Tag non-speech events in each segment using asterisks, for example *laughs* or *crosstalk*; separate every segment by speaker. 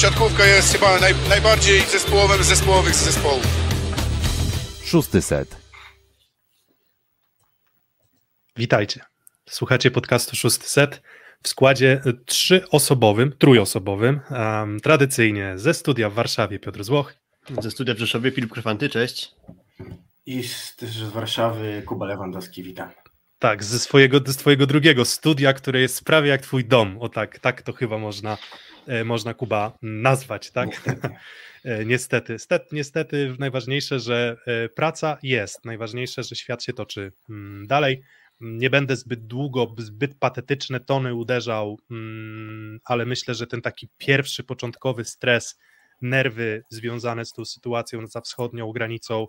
Speaker 1: siatkówka jest chyba naj, najbardziej zespołowym z zespołowych z zespołów.
Speaker 2: Szósty set.
Speaker 3: Witajcie. Słuchacie podcastu Szósty Set w składzie trzyosobowym, trójosobowym. Um, tradycyjnie ze studia w Warszawie Piotr Złoch.
Speaker 4: Ze studia w Rzeszowie Filip Kryfanty, cześć.
Speaker 5: I z, też z Warszawy Kuba Lewandowski, witam.
Speaker 3: Tak, ze swojego, ze swojego drugiego studia, które jest prawie jak twój dom. O tak, tak to chyba można, można Kuba nazwać, tak? Niestety. *laughs* E, niestety, Stet, niestety najważniejsze, że e, praca jest, najważniejsze, że świat się toczy mm, dalej. Nie będę zbyt długo, zbyt patetyczne tony uderzał, mm, ale myślę, że ten taki pierwszy, początkowy stres, nerwy związane z tą sytuacją za wschodnią granicą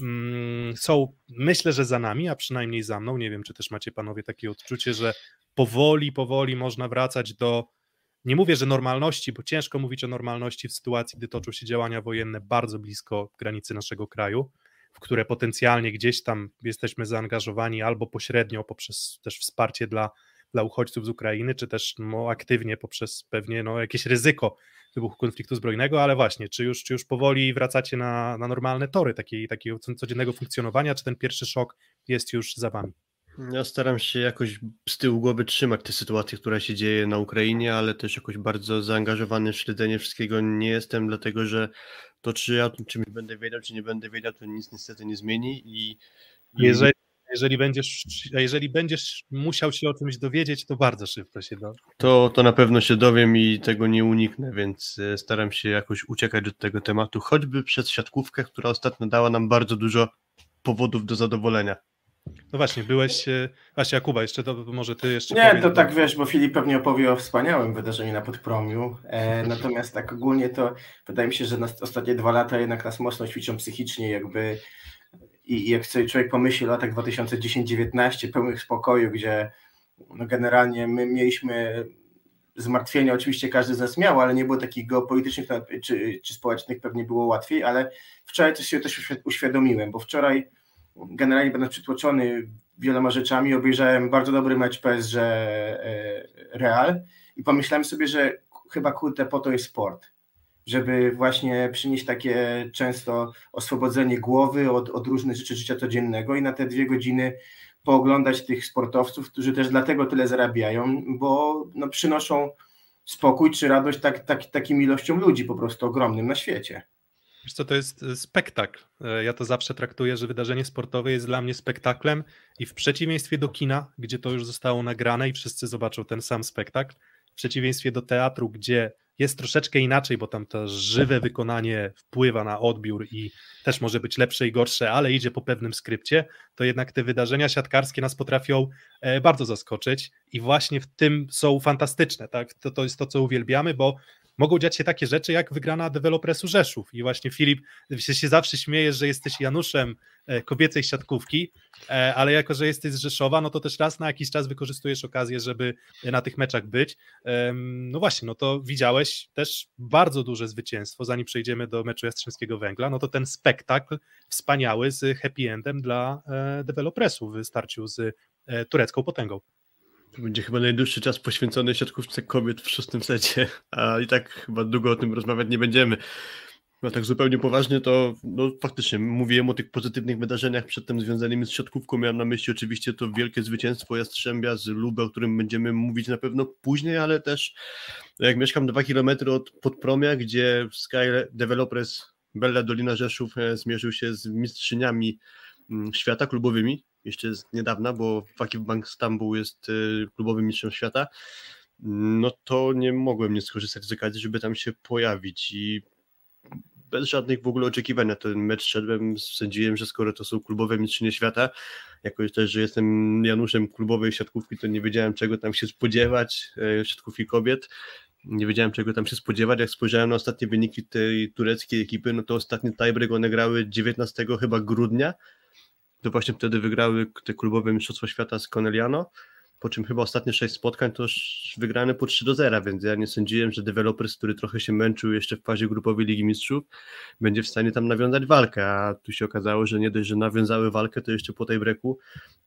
Speaker 3: mm, są, myślę, że za nami, a przynajmniej za mną. Nie wiem, czy też macie panowie takie odczucie, że powoli, powoli można wracać do. Nie mówię, że normalności, bo ciężko mówić o normalności w sytuacji, gdy toczą się działania wojenne bardzo blisko granicy naszego kraju w które potencjalnie gdzieś tam jesteśmy zaangażowani albo pośrednio poprzez też wsparcie dla, dla uchodźców z Ukrainy, czy też no, aktywnie poprzez pewnie no, jakieś ryzyko wybuchu konfliktu zbrojnego, ale właśnie, czy już, czy już powoli wracacie na, na normalne tory takiej, takiego codziennego funkcjonowania, czy ten pierwszy szok jest już za wami?
Speaker 4: Ja staram się jakoś z tyłu głowy trzymać tę sytuację, która się dzieje na Ukrainie, ale też jakoś bardzo zaangażowany w śledzenie wszystkiego nie jestem, dlatego że to czy ja o tym czymś będę wiedział, czy nie będę wiedział, to nic niestety nie zmieni i
Speaker 3: jeżeli, jeżeli, będziesz, jeżeli będziesz musiał się o czymś dowiedzieć, to bardzo szybko się dowiesz.
Speaker 4: To, to na pewno się dowiem i tego nie uniknę, więc e, staram się jakoś uciekać od tego tematu, choćby przez siatkówkę, która ostatnio dała nam bardzo dużo powodów do zadowolenia.
Speaker 3: No właśnie, byłeś, e, właśnie Jakuba, jeszcze to może ty jeszcze
Speaker 5: Nie, powiedz, to tak wiesz, bo Filip pewnie opowie o wspaniałym wydarzeniu na Podpromiu, e, *laughs* natomiast tak ogólnie to wydaje mi się, że na ostatnie dwa lata jednak nas mocno ćwiczą psychicznie jakby i, i jak sobie człowiek pomyśli o latach 2010-19 pełnych spokoju, gdzie no generalnie my mieliśmy zmartwienia, oczywiście każdy z nas miał, ale nie było takich geopolitycznych czy, czy społecznych, pewnie było łatwiej, ale wczoraj coś się też uświadomiłem, bo wczoraj generalnie będąc przytłoczony wieloma rzeczami, obejrzałem bardzo dobry mecz PSG e, Real i pomyślałem sobie, że chyba kurde po to jest sport, żeby właśnie przynieść takie często oswobodzenie głowy od, od różnych rzeczy życia codziennego i na te dwie godziny pooglądać tych sportowców, którzy też dlatego tyle zarabiają, bo no, przynoszą spokój czy radość tak, tak, takim ilością ludzi po prostu ogromnym na świecie.
Speaker 3: Wiesz co, to jest e, spektakl. E, ja to zawsze traktuję, że wydarzenie sportowe jest dla mnie spektaklem i w przeciwieństwie do kina, gdzie to już zostało nagrane i wszyscy zobaczą ten sam spektakl, w przeciwieństwie do teatru, gdzie jest troszeczkę inaczej, bo tam to żywe wykonanie wpływa na odbiór i też może być lepsze i gorsze, ale idzie po pewnym skrypcie, to jednak te wydarzenia siatkarskie nas potrafią e, bardzo zaskoczyć i właśnie w tym są fantastyczne, tak? To, to jest to, co uwielbiamy, bo mogą dziać się takie rzeczy jak wygrana dewelopresu Rzeszów. I właśnie Filip, się, się zawsze śmiejesz, że jesteś Januszem e, kobiecej siatkówki, e, ale jako, że jesteś z Rzeszowa, no to też raz na jakiś czas wykorzystujesz okazję, żeby na tych meczach być. No właśnie, no to widziałeś też bardzo duże zwycięstwo, zanim przejdziemy do meczu Jastrzębskiego Węgla, no to ten spektakl wspaniały z happy endem dla e, dewelopresu w starciu z turecką potęgą.
Speaker 4: To będzie chyba najdłuższy czas poświęcony siatkówce kobiet w szóstym secie, a i tak chyba długo o tym rozmawiać nie będziemy. No tak zupełnie poważnie to no, faktycznie mówiłem o tych pozytywnych wydarzeniach przedtem związanymi z siatkówką. Miałem na myśli oczywiście to wielkie zwycięstwo Jastrzębia z Lubę, o którym będziemy mówić na pewno później, ale też jak mieszkam dwa kilometry od Podpromia, gdzie Sky Developers Bella Dolina Rzeszów e, zmierzył się z mistrzyniami mm, świata klubowymi, jeszcze z niedawna, bo Fakir Bank Stambuł jest y, klubowym mistrzem świata, no to nie mogłem nie skorzystać z okazji, żeby tam się pojawić i bez żadnych w ogóle oczekiwań na ten mecz szedłem, sądziłem, że skoro to są klubowe mistrzynie świata, jako też, że jestem Januszem klubowej siatkówki, to nie wiedziałem czego tam się spodziewać, e, siatkówki kobiet, nie wiedziałem czego tam się spodziewać, jak spojrzałem na ostatnie wyniki tej tureckiej ekipy, no to ostatni tiebreak one grały 19 chyba grudnia, to właśnie wtedy wygrały te klubowe Mistrzostwa Świata z Corneliano, po czym chyba ostatnie sześć spotkań to już wygrane po 3 do 0, więc ja nie sądziłem, że dewelopers, który trochę się męczył jeszcze w fazie grupowej Ligi Mistrzów, będzie w stanie tam nawiązać walkę, a tu się okazało, że nie dość, że nawiązały walkę, to jeszcze po tej breku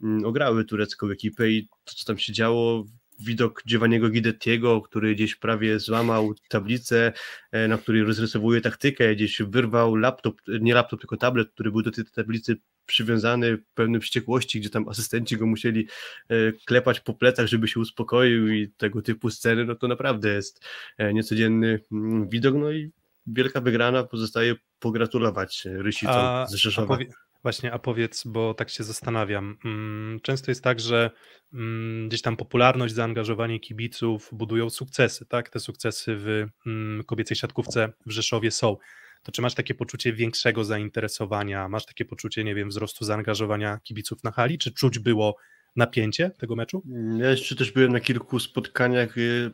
Speaker 4: mm, ograły turecką ekipę i to, co tam się działo, widok Giovanniego Guidettiego, który gdzieś prawie złamał tablicę, e, na której rozrysowuje taktykę, gdzieś wyrwał laptop, nie laptop, tylko tablet, który był do tej tablicy przywiązany pełny wściekłości, gdzie tam asystenci go musieli e, klepać po plecach, żeby się uspokoił i tego typu sceny, no to naprawdę jest e, niecodzienny mm, widok, no i wielka wygrana, pozostaje pogratulować Rysicom z Rzeszowa.
Speaker 3: A powie, właśnie, a powiedz, bo tak się zastanawiam, mm, często jest tak, że mm, gdzieś tam popularność, zaangażowanie kibiców budują sukcesy, tak? Te sukcesy w kobiecej siatkówce w Rzeszowie są to czy masz takie poczucie większego zainteresowania, masz takie poczucie, nie wiem, wzrostu zaangażowania kibiców na hali, czy czuć było napięcie tego meczu?
Speaker 4: Ja jeszcze też byłem na kilku spotkaniach y,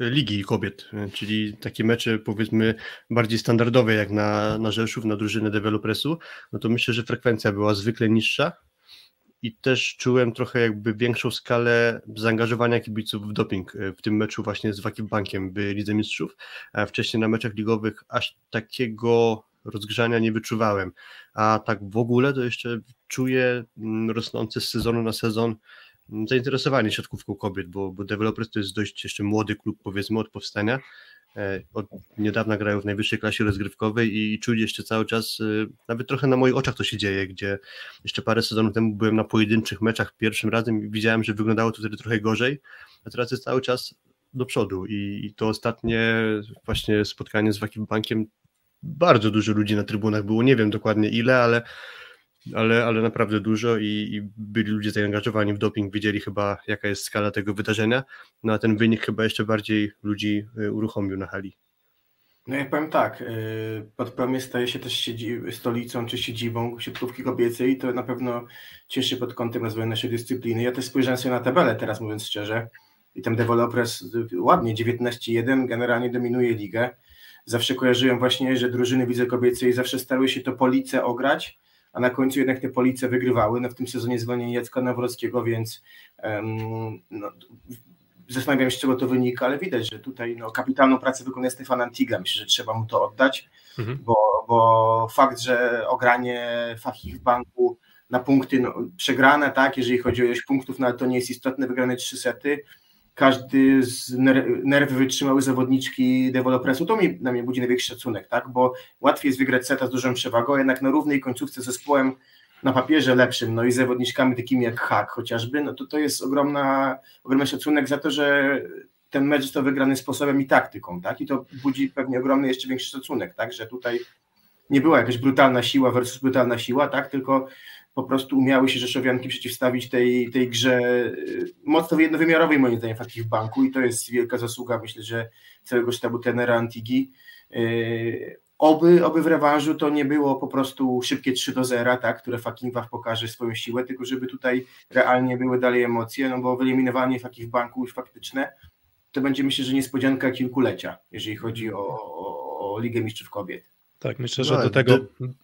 Speaker 4: Ligi Kobiet, czyli takie mecze powiedzmy bardziej standardowe jak na, na Rzeszów, na drużynę dewelopresu, no to myślę, że frekwencja była zwykle niższa, i też czułem trochę jakby większą skalę zaangażowania kibiców w doping w tym meczu właśnie z Bankiem w Lidze Mistrzów. Wcześniej na meczach ligowych aż takiego rozgrzania nie wyczuwałem. A tak w ogóle to jeszcze czuję mm, rosnące z sezonu na sezon zainteresowanie siatkówką kobiet, bo, bo Developers to jest dość jeszcze młody klub powiedzmy od powstania. E, od niedawna grają w najwyższej klasie rozgrywkowej i czuć jeszcze cały czas, e, nawet trochę na moich oczach to się dzieje, gdzie jeszcze parę sezonów temu byłem na pojedynczych meczach pierwszym razem i widziałem, że wyglądało to wtedy trochę gorzej, a teraz jest cały czas do przodu i, i to ostatnie właśnie spotkanie z Wakim Bankiem bardzo dużo ludzi na trybunach było, nie wiem dokładnie ile, ale ale, ale naprawdę dużo i, i, byli ludzie zaangażowani w doping, wiedzieli chyba jaka jest skala tego wydarzenia, no a ten wynik chyba jeszcze bardziej ludzi y, uruchomił na hali.
Speaker 5: No ja powiem tak, y, Podpromie staje się też stolicą czy siedzibą siatkówki kobiecej i to na pewno cieszy pod kątem rozwoju naszej dyscypliny. Ja też spojrzałem sobie na tabelę teraz mówiąc szczerze i tam Developers ładnie 19-1 generalnie dominuje ligę. Zawsze kojarzyłem właśnie, że drużyny widzę kobiecej zawsze starały się to police ograć, a na końcu jednak te police wygrywały. No w tym sezonie zwolnienie Jacka Nawrockiego, więc um, no, zastanawiam się, z czego to wynika, ale widać, że tutaj no, kapitalną pracę wykonuje Stefan Antiga. Myślę, że trzeba mu to oddać, mhm. bo, bo fakt, że ogranie Fachich w banku na punkty no, przegrane, tak, jeżeli chodzi o ilość punktów, no ale to nie jest istotne, wygrane trzy sety, każdy z nerwy wytrzymały zawodniczki dewelopresu, to mi, na mnie budzi największy szacunek, tak? bo łatwiej jest wygrać seta z dużą przewagą, jednak na równej końcówce z zespołem na papierze lepszym, no i zawodniczkami takimi jak Hak chociażby, no to to jest ogromna, ogromny szacunek za to, że ten mecz został wygrany sposobem i taktyką, tak? I to budzi pewnie ogromny jeszcze większy szacunek, tak? Że tutaj nie była jakaś brutalna siła versus brutalna siła, tak? Tylko po prostu umiały się Rzeszowianki przeciwstawić tej, tej grze y, mocno jednowymiarowej moim zdaniem w banku i to jest wielka zasługa myślę, że całego sztabu tenera Antigi. Y, oby, oby w rewanżu to nie było po prostu szybkie 3 do 0, tak, które Fakinwach pokaże swoją siłę, tylko żeby tutaj realnie były dalej emocje, no bo wyeliminowanie Fakich banku już faktyczne to będzie myślę, że niespodzianka kilkulecia, jeżeli chodzi o, o, o Ligę Mistrzów Kobiet.
Speaker 3: Tak, myślę, że no, do, tego,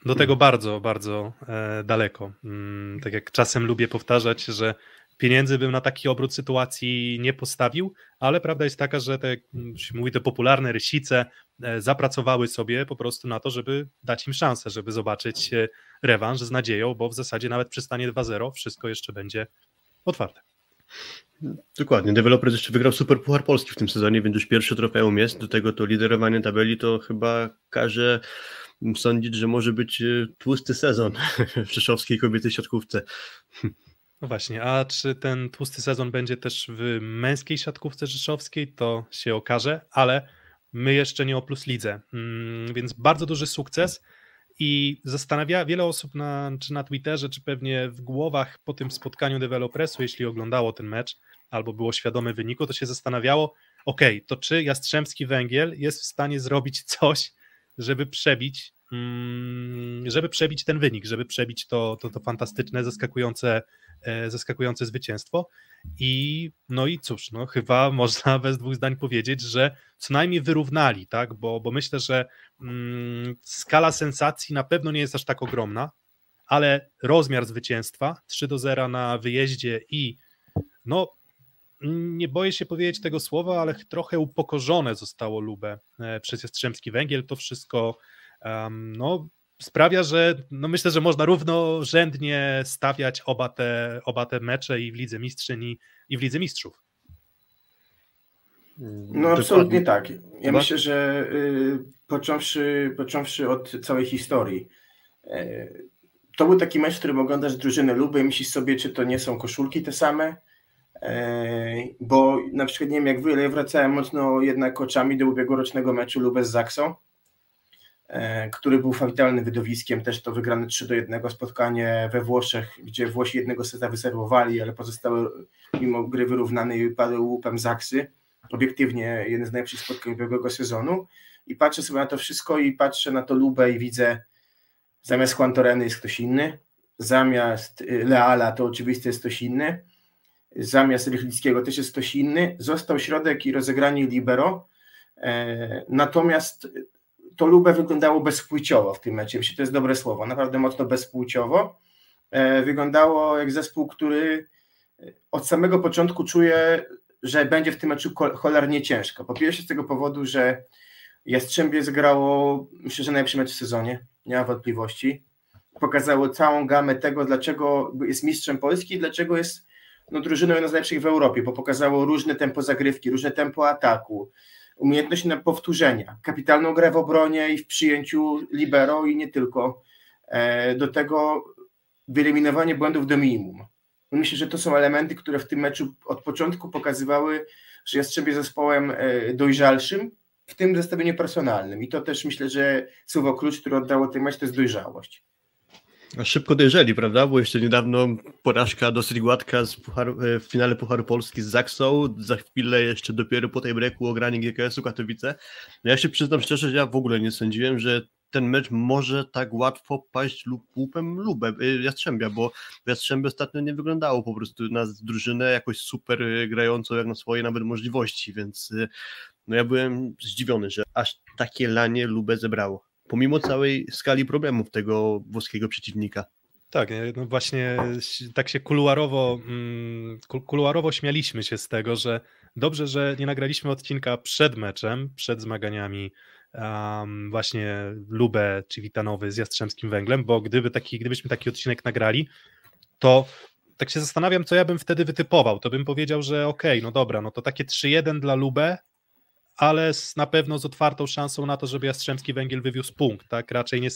Speaker 3: do tego bardzo, bardzo e, daleko. Mm, tak jak czasem lubię powtarzać, że pieniędzy bym na taki obrót sytuacji nie postawił, ale prawda jest taka, że te, się mówi, te popularne rysice e, zapracowały sobie po prostu na to, żeby dać im szansę, żeby zobaczyć e, rewanż z nadzieją, bo w zasadzie nawet przy stanie 2-0 wszystko jeszcze będzie otwarte.
Speaker 4: Dokładnie. Deweloper jeszcze wygrał Super Puchar Polski w tym sezonie, więc już pierwszy trofeum jest. Do tego to liderowanie tabeli to chyba każe sądzić, że może być e, tłusty sezon *laughs* w rzeszowskiej kobiety siatkówce.
Speaker 3: No właśnie, a czy ten tłusty sezon będzie też w męskiej siatkówce rzeszowskiej, to się okaże, ale my jeszcze nie o plus lidze, mm, więc bardzo duży sukces i zastanawia wiele osób na, czy na Twitterze, czy pewnie w głowach po tym spotkaniu dewelopresu, jeśli oglądało ten mecz albo było świadome wyniku, to się zastanawiało, ok, to czy Jastrzębski Węgiel jest w stanie zrobić coś, żeby przebić, żeby przebić ten wynik, żeby przebić to, to, to fantastyczne, zaskakujące, e, zaskakujące zwycięstwo. I no i cóż, no chyba *laughs* można bez dwóch zdań powiedzieć, że co najmniej wyrównali, tak? Bo, bo myślę, że mm, skala sensacji na pewno nie jest aż tak ogromna, ale rozmiar zwycięstwa 3 do 0 na wyjeździe i no nie boję się powiedzieć tego słowa, ale trochę upokorzone zostało Lubę e, przez Jastrzębski Węgiel. To wszystko no, sprawia, że no myślę, że można równorzędnie stawiać oba te, oba te mecze i w Lidze Mistrzyni i w Lidze Mistrzów.
Speaker 5: No absolutnie tak. Ja myślę, że y, począwszy, począwszy od całej historii, y, to był taki mecz, w którym oglądasz drużynę Luby i myślisz sobie, czy to nie są koszulki te same, y, bo na przykład nie wiem jak wy, ale ja wracałem mocno jednak oczami do ubiegłorocznego meczu Lubę z Zaksą, E, który był fatalnym wydowiskiem, też to wygrane 3 do 1 spotkanie we Włoszech, gdzie Włosi jednego seta wyserwowali, ale pozostałe mimo gry wyrównanej padły łupem Zaksy. Obiektywnie jeden z najlepszych spotkań ubiegłego sezonu. I patrzę sobie na to wszystko i patrzę na to Lubę i widzę zamiast Quantoreny jest ktoś inny, zamiast y, Leala to oczywiście jest ktoś inny, zamiast Rychlickiego też jest ktoś inny, został środek i rozegranie libero, e, natomiast to Lubę wyglądało bezpłciowo w tym meczu. Myślę, to jest dobre słowo, naprawdę mocno bezpłciowo. E, wyglądało jak zespół, który od samego początku czuje, że będzie w tym meczu cholernie ciężko. Po pierwsze z tego powodu, że Jastrzębie zagrało, myślę, że najlepszy mecz w sezonie, nie ma wątpliwości. Pokazało całą gamę tego, dlaczego jest mistrzem Polski, dlaczego jest no, drużyną jedną z najlepszych w Europie, bo pokazało różne tempo zagrywki, różne tempo ataku, umiejętność na powtórzenia, kapitalną grę w obronie i w przyjęciu libero i nie tylko. E, do tego wyeliminowanie błędów do minimum. Myślę, że to są elementy, które w tym meczu od początku pokazywały, że Jastrzębie zespołem e, dojrzalszym, w tym zestawieniu personalnym. I to też myślę, że słowo klucz, które oddało ten mecz, to jest dojrzałość.
Speaker 4: Szybko dojrzeli, prawda? Bo jeszcze niedawno porażka dosyć gładka z Pucharu, e, w finale Pucharu Polski z Zaksą. Za chwilę jeszcze dopiero po tej breaku ogranie GKS-u Katowice. Ja się przyznam szczerze, że ja w ogóle nie sądziłem, że ten mecz może tak łatwo paść lub łupem lubem e, Jastrzębia, bo Jastrzębie ostatnio nie wyglądało po prostu na drużynę jakoś super e, grającą jak na swoje nawet możliwości, więc no ja byłem zdziwiony, że aż takie lanie lubę zebrało pomimo całej skali problemów tego włoskiego przeciwnika.
Speaker 3: Tak, no właśnie tak się kuluarowo, mm, kuluarowo śmialiśmy się z tego, że dobrze, że nie nagraliśmy odcinka przed meczem, przed zmaganiami um, właśnie Lubę czy Witanowy z Jastrzębskim Węglem, bo gdyby taki, gdybyśmy taki odcinek nagrali, to tak się zastanawiam, co ja bym wtedy wytypował. To bym powiedział, że okej, okay, no dobra, no to takie 3-1 dla Lubę, ale z, na pewno z otwartą szansą na to, żeby Jastrzębski Węgiel wywiózł punkt. Tak? Raczej, nie,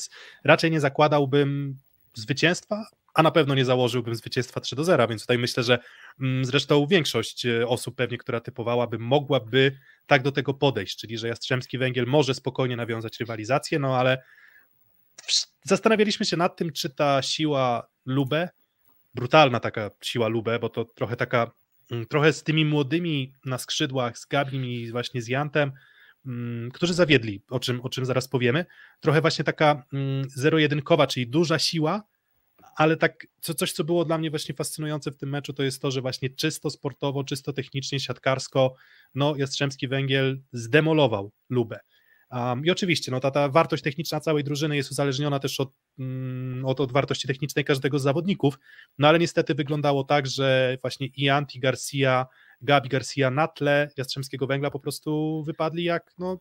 Speaker 3: raczej nie zakładałbym zwycięstwa, a na pewno nie założyłbym zwycięstwa 3 do 0, więc tutaj myślę, że mm, zresztą większość e, osób pewnie, która typowałaby, mogłaby tak do tego podejść, czyli że Jastrzębski Węgiel może spokojnie nawiązać rywalizację, no ale zastanawialiśmy się nad tym, czy ta siła Lubę, brutalna taka siła Lubę, bo to trochę taka trochę z tymi młodymi na skrzydłach, z Gabim i właśnie z Jantem, mm, którzy zawiedli, o czym, o czym zaraz powiemy. Trochę właśnie taka mm, zero-jedynkowa, czyli duża siła, ale tak co, coś, co było dla mnie właśnie fascynujące w tym meczu, to jest to, że właśnie czysto sportowo, czysto technicznie, siatkarsko, no Jastrzębski Węgiel zdemolował Lubę. Um, I oczywiście no, ta, ta wartość techniczna całej drużyny jest uzależniona też od, mm, od, od, wartości technicznej każdego z zawodników, no ale niestety wyglądało tak, że właśnie Ianti Garcia, Gabi Garcia na tle Jastrzębskiego Węgla po prostu wypadli jak no,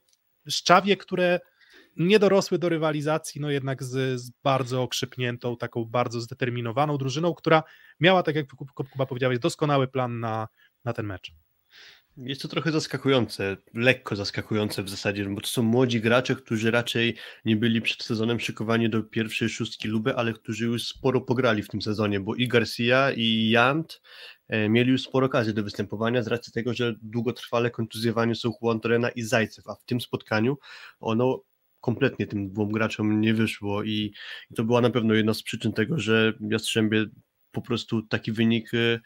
Speaker 3: szczawie, które nie dorosły do rywalizacji, no jednak z, z bardzo okrzypniętą, taką bardzo zdeterminowaną drużyną, która miała, tak jak Kuba powiedziałeś, doskonały plan na, na ten mecz.
Speaker 4: Jest to trochę zaskakujące, lekko zaskakujące w zasadzie, bo to są młodzi gracze, którzy raczej nie byli przed sezonem szykowani do pierwszej szóstki luby, ale którzy już sporo pograli w tym sezonie, bo i Garcia, i Jant e, mieli już sporo okazji do występowania z racji tego, że długotrwale kontuzjowani są Juan Torena i Zajcew, a w tym spotkaniu ono kompletnie tym dwóm graczom nie wyszło i, i to była na pewno jedna z przyczyn tego, że Jastrzębie po prostu taki wynik y,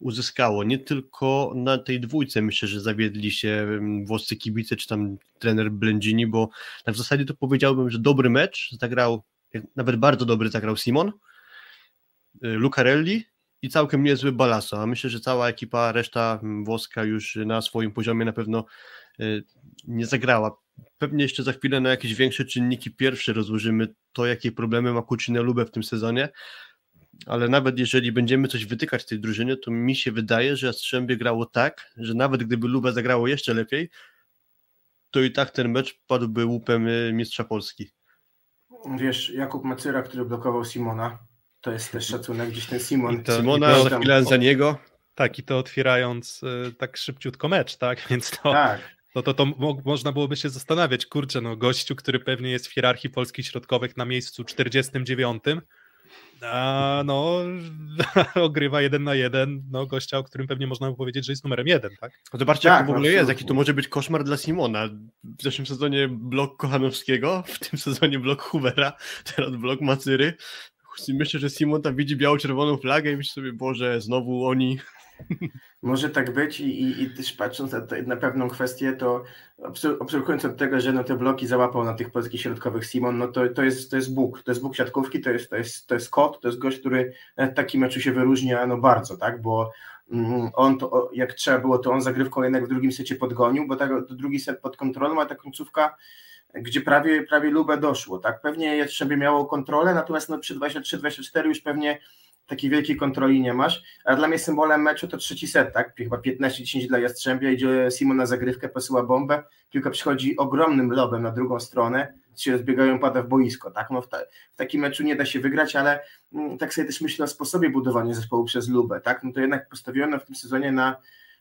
Speaker 4: uzyskało. Nie tylko na tej dwójce myślę, że zawiedli się mm, włoscy kibice czy tam trener Blędzini, bo tak w zasadzie to powiedziałbym, że dobry mecz zagrał, nawet bardzo dobry zagrał Simon, y, Lucarelli i całkiem niezły Balaso, a myślę, że cała ekipa, reszta mm, włoska już na swoim poziomie na pewno y, nie zagrała. Pewnie jeszcze za chwilę na jakieś większe czynniki pierwsze rozłożymy to, jakie problemy ma Kucinę Lubę w tym sezonie, ale nawet jeżeli będziemy coś wytykać tej drużynie, to mi się wydaje, że Jastrzębie grało tak, że nawet gdyby Luba zagrało jeszcze lepiej, to i tak ten mecz padłby łupem y, mistrza Polski.
Speaker 5: Wiesz, Jakub Macyra, który blokował Simona, to jest też szacunek, gdzieś ten Simon.
Speaker 4: I to, Simona, za chwilę za niego.
Speaker 3: Tak, i to otwierając y, tak szybciutko mecz, tak? *laughs* Więc to,
Speaker 5: Tak.
Speaker 3: to, to, to mo- można byłoby się zastanawiać, kurczę, no gościu, który pewnie jest w hierarchii polskich środkowych na miejscu 49, a no *laughs* ogrywa jeden na jeden, no gościa, o którym pewnie można by powiedzieć, że jest numerem jeden, tak?
Speaker 4: No Zobaczcie,
Speaker 5: Tak,
Speaker 4: jak to w ogóle jest,
Speaker 5: absolutnie.
Speaker 4: jaki to może być koszmar dla Simona. W zeszłym sezonie blok Kochanowskiego, w tym sezonie blok Hoovera, teraz blok Macyry. Myślę, że Simon tam widzi biało-czerwoną flagę i myśli sobie, Boże, znowu oni.
Speaker 5: Może tak być i, i, i też patrząc na, na pewną kwestię, to abstrahując od tego, że no te bloki załapał na tych polskich środkowych Simon, no to, to, jest, to jest Bóg, to jest Bóg siatkówki, to jest, to, jest, to jest kot, to jest gość, który na takim meczu się wyróżnia no bardzo, tak, bo mm, on to, jak trzeba było, to on zagrywką jednak w drugim secie podgonił, bo tak, drugi set pod kontrolą, a ta końcówka gdzie prawie, prawie Lubę doszło, tak, pewnie Jastrzębie miało kontrolę, natomiast no przy 23-24 już pewnie takiej wielkiej kontroli nie masz, a dla mnie symbolem meczu to trzeci set, tak? Chyba 15-10 dla Jastrzębia, idzie Simon na zagrywkę, posyła bombę, piłka przychodzi ogromnym lobem na drugą stronę, się rozbiegają, pada w boisko, tak? No w, ta, w takim meczu nie da się wygrać, ale mm, tak sobie też myślę o sposobie budowania zespołu przez Lubę, tak? No to jednak postawiono w tym sezonie na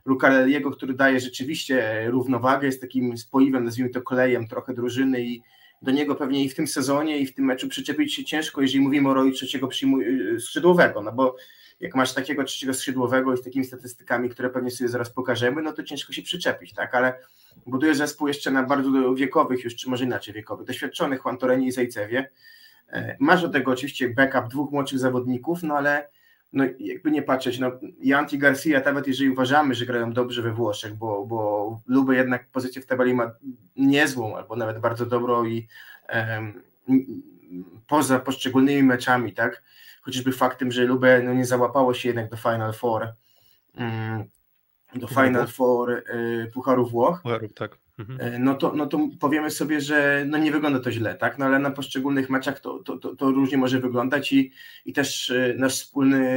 Speaker 5: Lucarelliego, który daje rzeczywiście równowagę, jest takim spoiwem, nazwijmy to kolejem trochę drużyny i do niego pewnie i w tym sezonie, i w tym meczu przyczepić się ciężko, jeżeli mówimy o roli trzeciego przyjmuj- skrzydłowego, no bo jak masz takiego trzeciego skrzydłowego i z takimi statystykami, które pewnie sobie zaraz pokażemy, no to ciężko się przyczepić, tak, ale buduje zespół jeszcze na bardzo wiekowych już, czy może inaczej wiekowych, doświadczonych Juan i Zajcewie. E, Masz do tego oczywiście backup dwóch młodszych zawodników, no ale no jakby nie patrzeć, no Janti Garcia, nawet jeżeli uważamy, że grają dobrze we Włoszech, bo, bo Luby jednak pozycję w tabeli ma niezłą, albo nawet bardzo dobrą i em, poza poszczególnymi meczami, tak, chociażby faktem, że Lubę no, nie załapało się jednak do Final Four, mm, do Final Four y, Pucharu Włoch,
Speaker 3: Pucharów, tak. Mhm.
Speaker 5: E, no to, no to powiemy sobie, że no nie wygląda to źle, tak? No ale na poszczególnych meczach to, to, to, to różnie może wyglądać i, i też e, nasz wspólny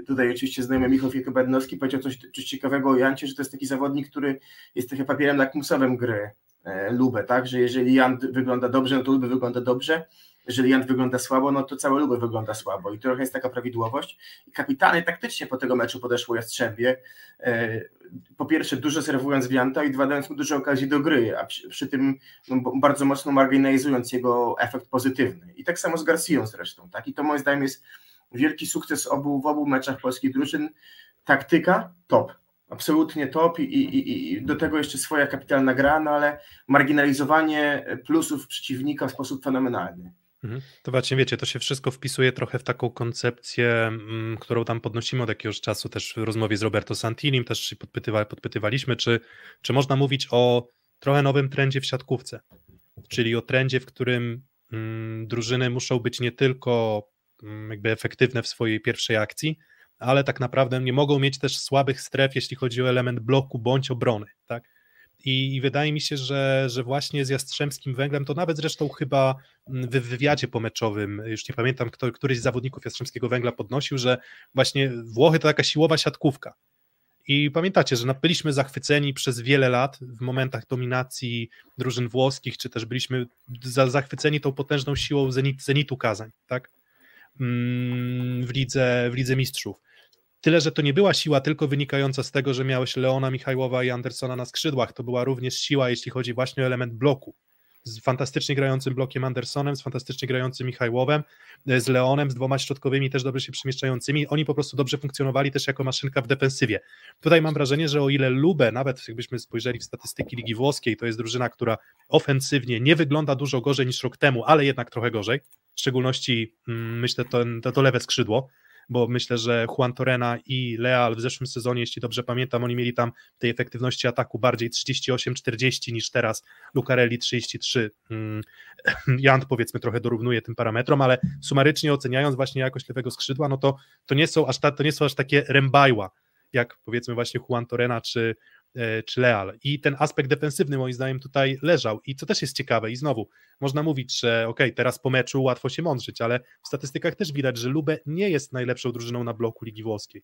Speaker 5: e, tutaj oczywiście znajomy Michał Wielkobednowski powiedział coś, coś ciekawego o Jancie, że to jest taki zawodnik, który jest trochę papierem lakmusowym gry Lubę, tak? Że jeżeli Jan wygląda dobrze, no to Lubę wygląda dobrze, jeżeli Jan wygląda słabo, no to całe Lubę wygląda słabo i trochę jest taka prawidłowość. I kapitalnie taktycznie po tego meczu podeszło Jastrzębie. E, Po pierwsze dużo serwując Wianta i dwa dając mu dużo okazji do gry, a przy, przy tym no, bardzo mocno marginalizując jego efekt pozytywny. I tak samo z Garcją zresztą. Tak? I to moim zdaniem jest wielki sukces obu, w obu meczach polskich drużyn. Taktyka top. Absolutnie top i, i, i do tego jeszcze swoja kapitalna gra, no ale marginalizowanie plusów przeciwnika w sposób fenomenalny.
Speaker 3: Mhm. To właśnie wiecie, to się wszystko wpisuje trochę w taką koncepcję, mm, którą tam podnosimy od jakiegoś czasu też w rozmowie z Roberto Santinim, też się podpytywa, podpytywaliśmy, czy, czy można mówić o trochę nowym trendzie w siatkówce, czyli o trendzie, w którym mm, drużyny muszą być nie tylko mm, jakby efektywne w swojej pierwszej akcji, ale tak naprawdę nie mogą mieć też słabych stref, jeśli chodzi o element bloku bądź obrony, tak? I, I wydaje mi się, że, że właśnie z Jastrzębskim Węglem, to nawet zresztą chyba w w wywiadzie pomeczowym, już nie pamiętam, kto, któryś z zawodników Jastrzębskiego Węgla podnosił, że właśnie Włochy to taka siłowa siatkówka. I pamiętacie, że byliśmy zachwyceni przez wiele lat w momentach dominacji drużyn włoskich, czy też byliśmy za, zachwyceni tą potężną siłą Zenit, Zenitu Kazań, tak? Mm, W lidze, w lidze Mistrzów. Tyle, że to nie była siła tylko wynikająca z tego, że miałeś Leona Michajłowa i Andersona na skrzydłach, to była również siła, jeśli chodzi właśnie o element bloku. Z fantastycznie grającym blokiem Andersonem, z fantastycznie grającym Michajłowem, e, z Leonem, z dwoma środkowymi też dobrze się przemieszczającymi. Oni po prostu dobrze funkcjonowali też jako maszynka w defensywie. Tutaj mam wrażenie, że o ile Lubę, nawet jakbyśmy spojrzeli w statystyki Ligi Włoskiej, to jest drużyna, która ofensywnie nie wygląda dużo gorzej niż rok temu, ale jednak trochę gorzej. W szczególności mm, myślę to, to, to lewe skrzydło, bo myślę, że Juan Torena i Leal w zeszłym sezonie, jeśli dobrze pamiętam, oni mieli tam tej efektywności ataku bardziej 38-40 niż teraz Lucarelli 33. Mm, *clears throat* Jant powiedzmy trochę dorównuje tym parametrom, ale sumarycznie oceniając właśnie jakość lewego skrzydła, no to, to, nie, są aż ta, to nie są aż takie rembajła, jak powiedzmy właśnie Juan Torena czy, czy Leal. I ten aspekt defensywny moim zdaniem tutaj leżał. I co też jest ciekawe, i znowu można mówić, że ok, teraz po meczu łatwo się mądrzyć, ale w statystykach też widać, że Lubę nie jest najlepszą drużyną na bloku Ligi Włoskiej.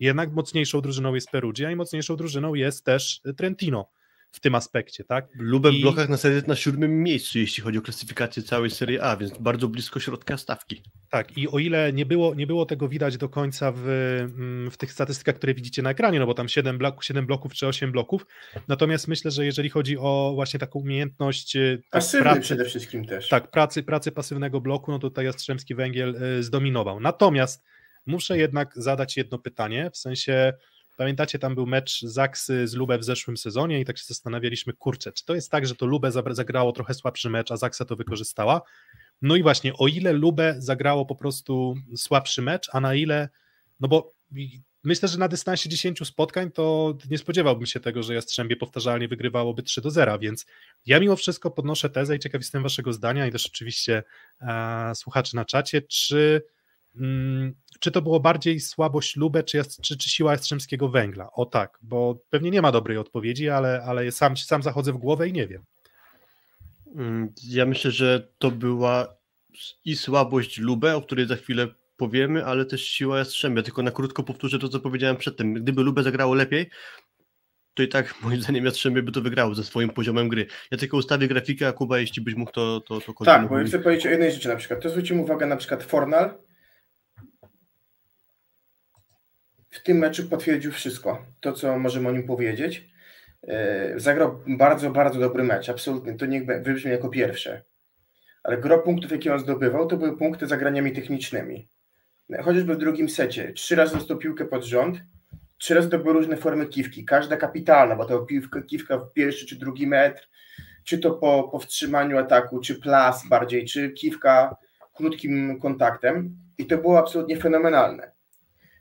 Speaker 3: Jednak mocniejszą drużyną jest Perugia i mocniejszą drużyną jest też Trentino w tym aspekcie, tak?
Speaker 4: Lubę w
Speaker 3: I-
Speaker 4: blokach na serii jest na siódmym miejscu, jeśli chodzi o klasyfikację całej Serie A, więc bardzo blisko środka stawki.
Speaker 3: Tak, i o ile nie było, nie było tego widać do końca w, mm, w tych statystykach, które widzicie na ekranie, no bo tam 7, blok, 7 bloków czy 8 bloków, natomiast myślę, że jeżeli chodzi o właśnie taką umiejętność e, tak, pracy,
Speaker 5: przede wszystkim też.
Speaker 3: tak, pracy, pracy pasywnego bloku, no to tutaj Jastrzębski Węgiel e, zdominował. Natomiast muszę jednak zadać jedno pytanie, w sensie pamiętacie, tam był mecz Zaksy z Lubę w zeszłym sezonie i tak się zastanawialiśmy, kurczę, czy to jest tak, że to Lubę zagrało trochę słabszy mecz, a Zaksa to wykorzystała? No i właśnie, o ile Lubę zagrało po prostu słabszy mecz, a na ile, no bo myślę, że na dystansie 10 spotkań to nie spodziewałbym się tego, że Jastrzębie powtarzalnie wygrywałoby 3 do 0, więc ja mimo wszystko podnoszę tezę i ciekaw jestem waszego zdania i też oczywiście e, słuchaczy na czacie, czy, czy to było bardziej słabość Lubę, czy, czy, czy siła Jastrzębskiego Węgla? O tak, bo pewnie nie ma dobrej odpowiedzi, ale, ale sam, sam zachodzę w głowę i nie wiem.
Speaker 4: Mm, Ja myślę, że to była i słabość Lubę, o której za chwilę powiemy, ale też siła Jastrzębia. Tylko na krótko powtórzę to, co powiedziałem przedtem. Gdyby Lubę zagrało lepiej, to i tak moim zdaniem Jastrzębie by to wygrało ze swoim poziomem gry. Ja tylko ustawię grafikę, a Kuba, jeśli byś mógł, to, to, to
Speaker 5: Tak, bo ja chcę powiedzieć o jednej rzeczy na przykład. To zwróćmy uwagę na przykład Fornal w tym meczu potwierdził wszystko. To, co możemy o nim powiedzieć. E, Zagrał bardzo, bardzo dobry mecz, absolutnie. To niech wybrzmi jako pierwsze. Ale gro punktów, jakie on zdobywał, to były punkty zagraniami technicznymi. Chociażby w drugim secie. Trzy razy dostał piłkę pod rząd, trzy razy to były różne formy kiwki. Każda kapitalna, bo to piłka, kiwka w pierwszy czy drugi metr, czy to po, po wstrzymaniu ataku, czy plas bardziej, czy kiwka krótkim kontaktem. I to było absolutnie fenomenalne.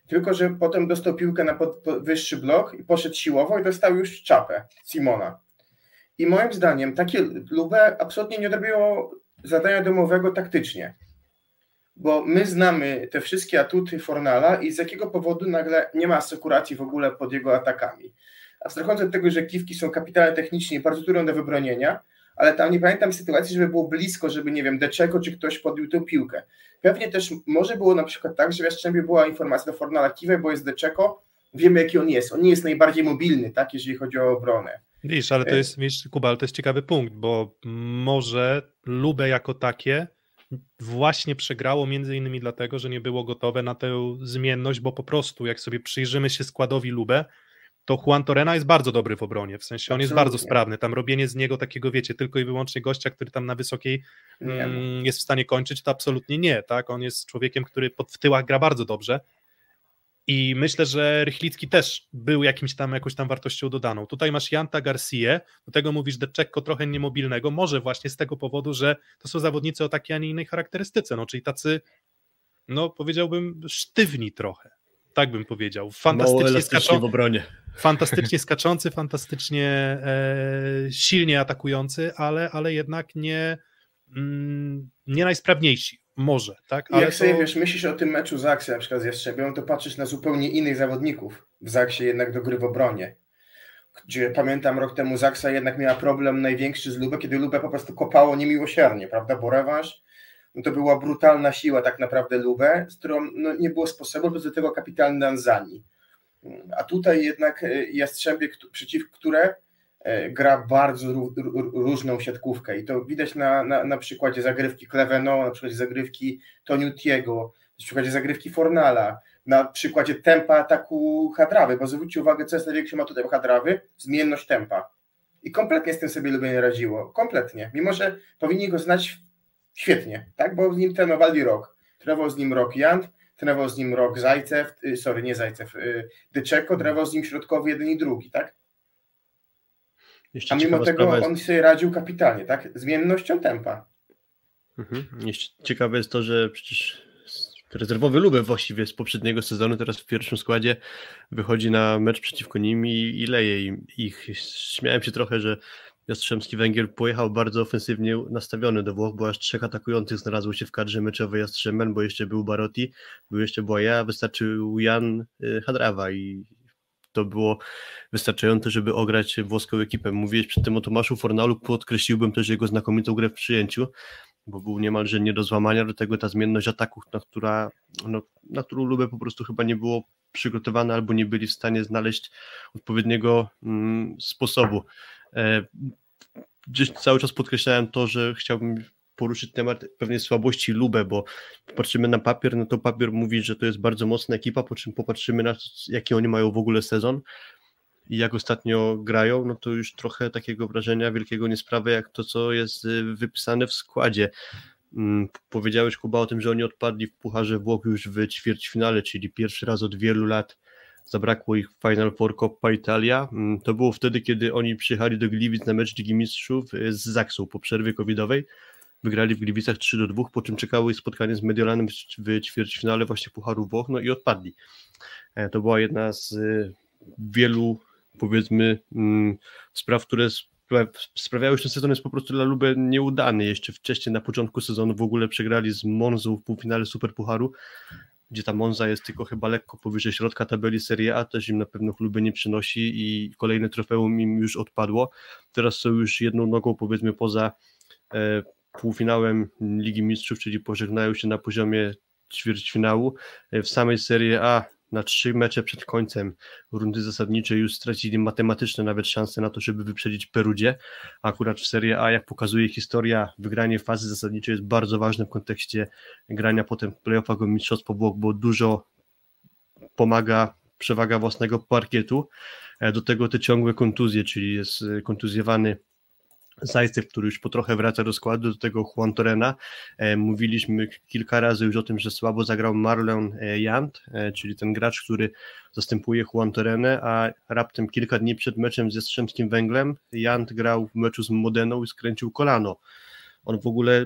Speaker 5: Tylko, że potem dostał piłkę na wyższy blok i poszedł siłowo i dostał już czapę Simona. I moim zdaniem takie Lubę absolutnie nie odrobiło zadania domowego taktycznie. Bo my znamy te wszystkie atuty Fornala i z jakiego powodu nagle nie ma asekuracji w ogóle pod jego atakami. Abstrahując od tego, że kiwki są kapitalne technicznie i bardzo trudne do wybronienia, ale tam nie pamiętam sytuacji, żeby było blisko, żeby, nie wiem, Deczeko czy ktoś podbił tę piłkę. Pewnie też może było na przykład tak, że w Jastrzębie była informacja do Fornala Kiwe, bo jest Deczeko, wiemy jaki on jest. On nie jest najbardziej mobilny, tak, jeżeli chodzi o obronę.
Speaker 3: Widzisz, ale to
Speaker 5: E-
Speaker 3: jest, wiesz, Kuba, ale to jest ciekawy punkt, bo może Lubę jako takie właśnie przegrało między innymi dlatego, że nie było gotowe na tę zmienność, bo po prostu jak sobie przyjrzymy się składowi Lubę, to Juan Torena jest bardzo dobry w obronie, w sensie on jest bardzo sprawny, tam robienie z niego takiego, wiecie, tylko i wyłącznie gościa, który tam na wysokiej mm, jest w stanie kończyć, to absolutnie nie, tak, on jest człowiekiem, który pod, w tyłach gra bardzo dobrze. I myślę, że Rychlicki też był jakimś tam, jakąś tam wartością dodaną. Tutaj masz Janta Garcia, do tego mówisz Deczekko trochę niemobilnego, może właśnie z tego powodu, że to są zawodnicy o takiej, a nie innej charakterystyce, no czyli tacy, no powiedziałbym, sztywni trochę, tak bym powiedział. Fantastycznie,
Speaker 4: elastycznie
Speaker 3: skaczą,
Speaker 4: w obronie.
Speaker 3: fantastycznie skaczący, fantastycznie e, silnie atakujący, ale, ale jednak nie, mm, nie najsprawniejsi. Może, tak? Ale
Speaker 5: jak sobie
Speaker 3: to-
Speaker 5: wiesz, myślisz o tym meczu Zaksy na przykład z Jastrzębią, to patrzysz na zupełnie innych zawodników w Zaksie jednak do gry w obronie. Gdzie pamiętam rok temu Zaksa jednak miała problem największy z Lubę, kiedy Lubę po prostu kopało niemiłosiernie, prawda? Bo rewanż no to była brutalna siła tak naprawdę Lubę, z którą no, nie było sposobu, bez do tego kapitalny Danzani. A tutaj jednak e, Jastrzębie, przeciw które e, gra bardzo ró- ró- różną siatkówkę. I to widać na, na, na przykładzie zagrywki Cleveno, na przykładzie zagrywki Toniutiego, na przykładzie zagrywki Fornala, na przykładzie tempa ataku Hadrawy, bo zwróćcie uwagę, co jest największym atutem Hadrawy, zmienność tempa. I kompletnie z tym sobie Lubię nie radziło, kompletnie, mimo że powinni go znać świetnie, tak, bo z nim trenowali rok, trenował z nim rok Jant, trenował z nim rok Zajcew, y, sorry, nie Zajcew, y, Dyczeko, trenował z nim środkowy jeden i drugi, tak,
Speaker 4: Jeszcze
Speaker 5: a mimo tego
Speaker 4: jest-
Speaker 5: on sobie radził kapitalnie, tak? Zmiennością tempa.
Speaker 4: Mhm. Jeszcze ciekawe jest to, że przecież rezerwowy Lubę właściwie z poprzedniego sezonu teraz w pierwszym składzie wychodzi na mecz przeciwko nim i, i leje im ich. Śmiałem się trochę, że Jastrzębski Węgiel pojechał bardzo ofensywnie nastawiony do Włoch, bo aż trzech atakujących znalazło się w kadrze meczowej Jastrzęben, bo jeszcze był Barotti, był jeszcze Boja, wystarczył Jan y, Hadrawa i to było wystarczające, żeby ograć włoską ekipę. Mówiłeś przed tym o Tomaszu Fornalu, podkreśliłbym też jego znakomitą grę w przyjęciu. Bo był niemalże nie do złamania, do tego ta zmienność ataków, na, która, no, na którą Lubę po prostu chyba nie było przygotowane albo nie byli w stanie znaleźć odpowiedniego mm, sposobu. E, gdzieś cały czas podkreślałem to, że chciałbym poruszyć temat pewnej słabości Lubę, bo popatrzymy na papier, no to papier mówi, że to jest bardzo mocna ekipa, po czym popatrzymy na to, jaki oni mają w ogóle sezon i jak ostatnio grają, no to już trochę takiego wrażenia wielkiego nie sprawia, jak to, co jest y, wypisane w składzie. Mm, powiedziałeś Kuba o tym, że oni odpadli w Pucharze Włoch już w ćwierćfinale, czyli pierwszy raz od wielu lat zabrakło ich Final Four Coppa Italia. Mm, to było wtedy, kiedy oni przyjechali do Gliwic na mecz Ligi Mistrzów y, z Zaksą po przerwie covidowej. Wygrali w Gliwicach 3 do 2, po czym czekało ich spotkanie z Mediolanem w ćwierćfinale właśnie Pucharu Włoch, no i odpadli. E, to była jedna z y, wielu powiedzmy mm, spraw, które sprawiały, że ten sezon jest po prostu dla Lubę nieudany. Jeszcze wcześniej na początku sezonu w ogóle przegrali z Monzą w półfinale Superpucharu, gdzie ta Monza jest tylko chyba lekko powyżej środka tabeli Serie A, też im na pewno chluby nie przynosi i kolejne trofeum im już odpadło. Teraz są już jedną nogą powiedzmy poza e, półfinałem Ligi Mistrzów, czyli pożegnają się na poziomie ćwierćfinału. E, w samej Serie A na trzy mecze przed końcem rundy zasadniczej już stracili matematyczne nawet szanse na to, żeby wyprzedzić Perudzie. Akurat w Serie A, jak pokazuje historia, wygranie fazy zasadniczej jest bardzo ważne w kontekście grania potem playoffach o Mistrzostwo Włoch, bo dużo pomaga przewaga własnego parkietu. E, do tego te ciągłe kontuzje, czyli jest e, kontuzjowany Zajcew, który już po trochę wraca do składu, do tego Juan Torena. E, mówiliśmy kilka razy już o tym, że słabo zagrał Marlon e, Jant, e, czyli ten gracz, który zastępuje Juan Torenę, a raptem kilka dni przed meczem z Jastrzębskim Węglem Jant grał w meczu z Modeną i skręcił kolano. On w ogóle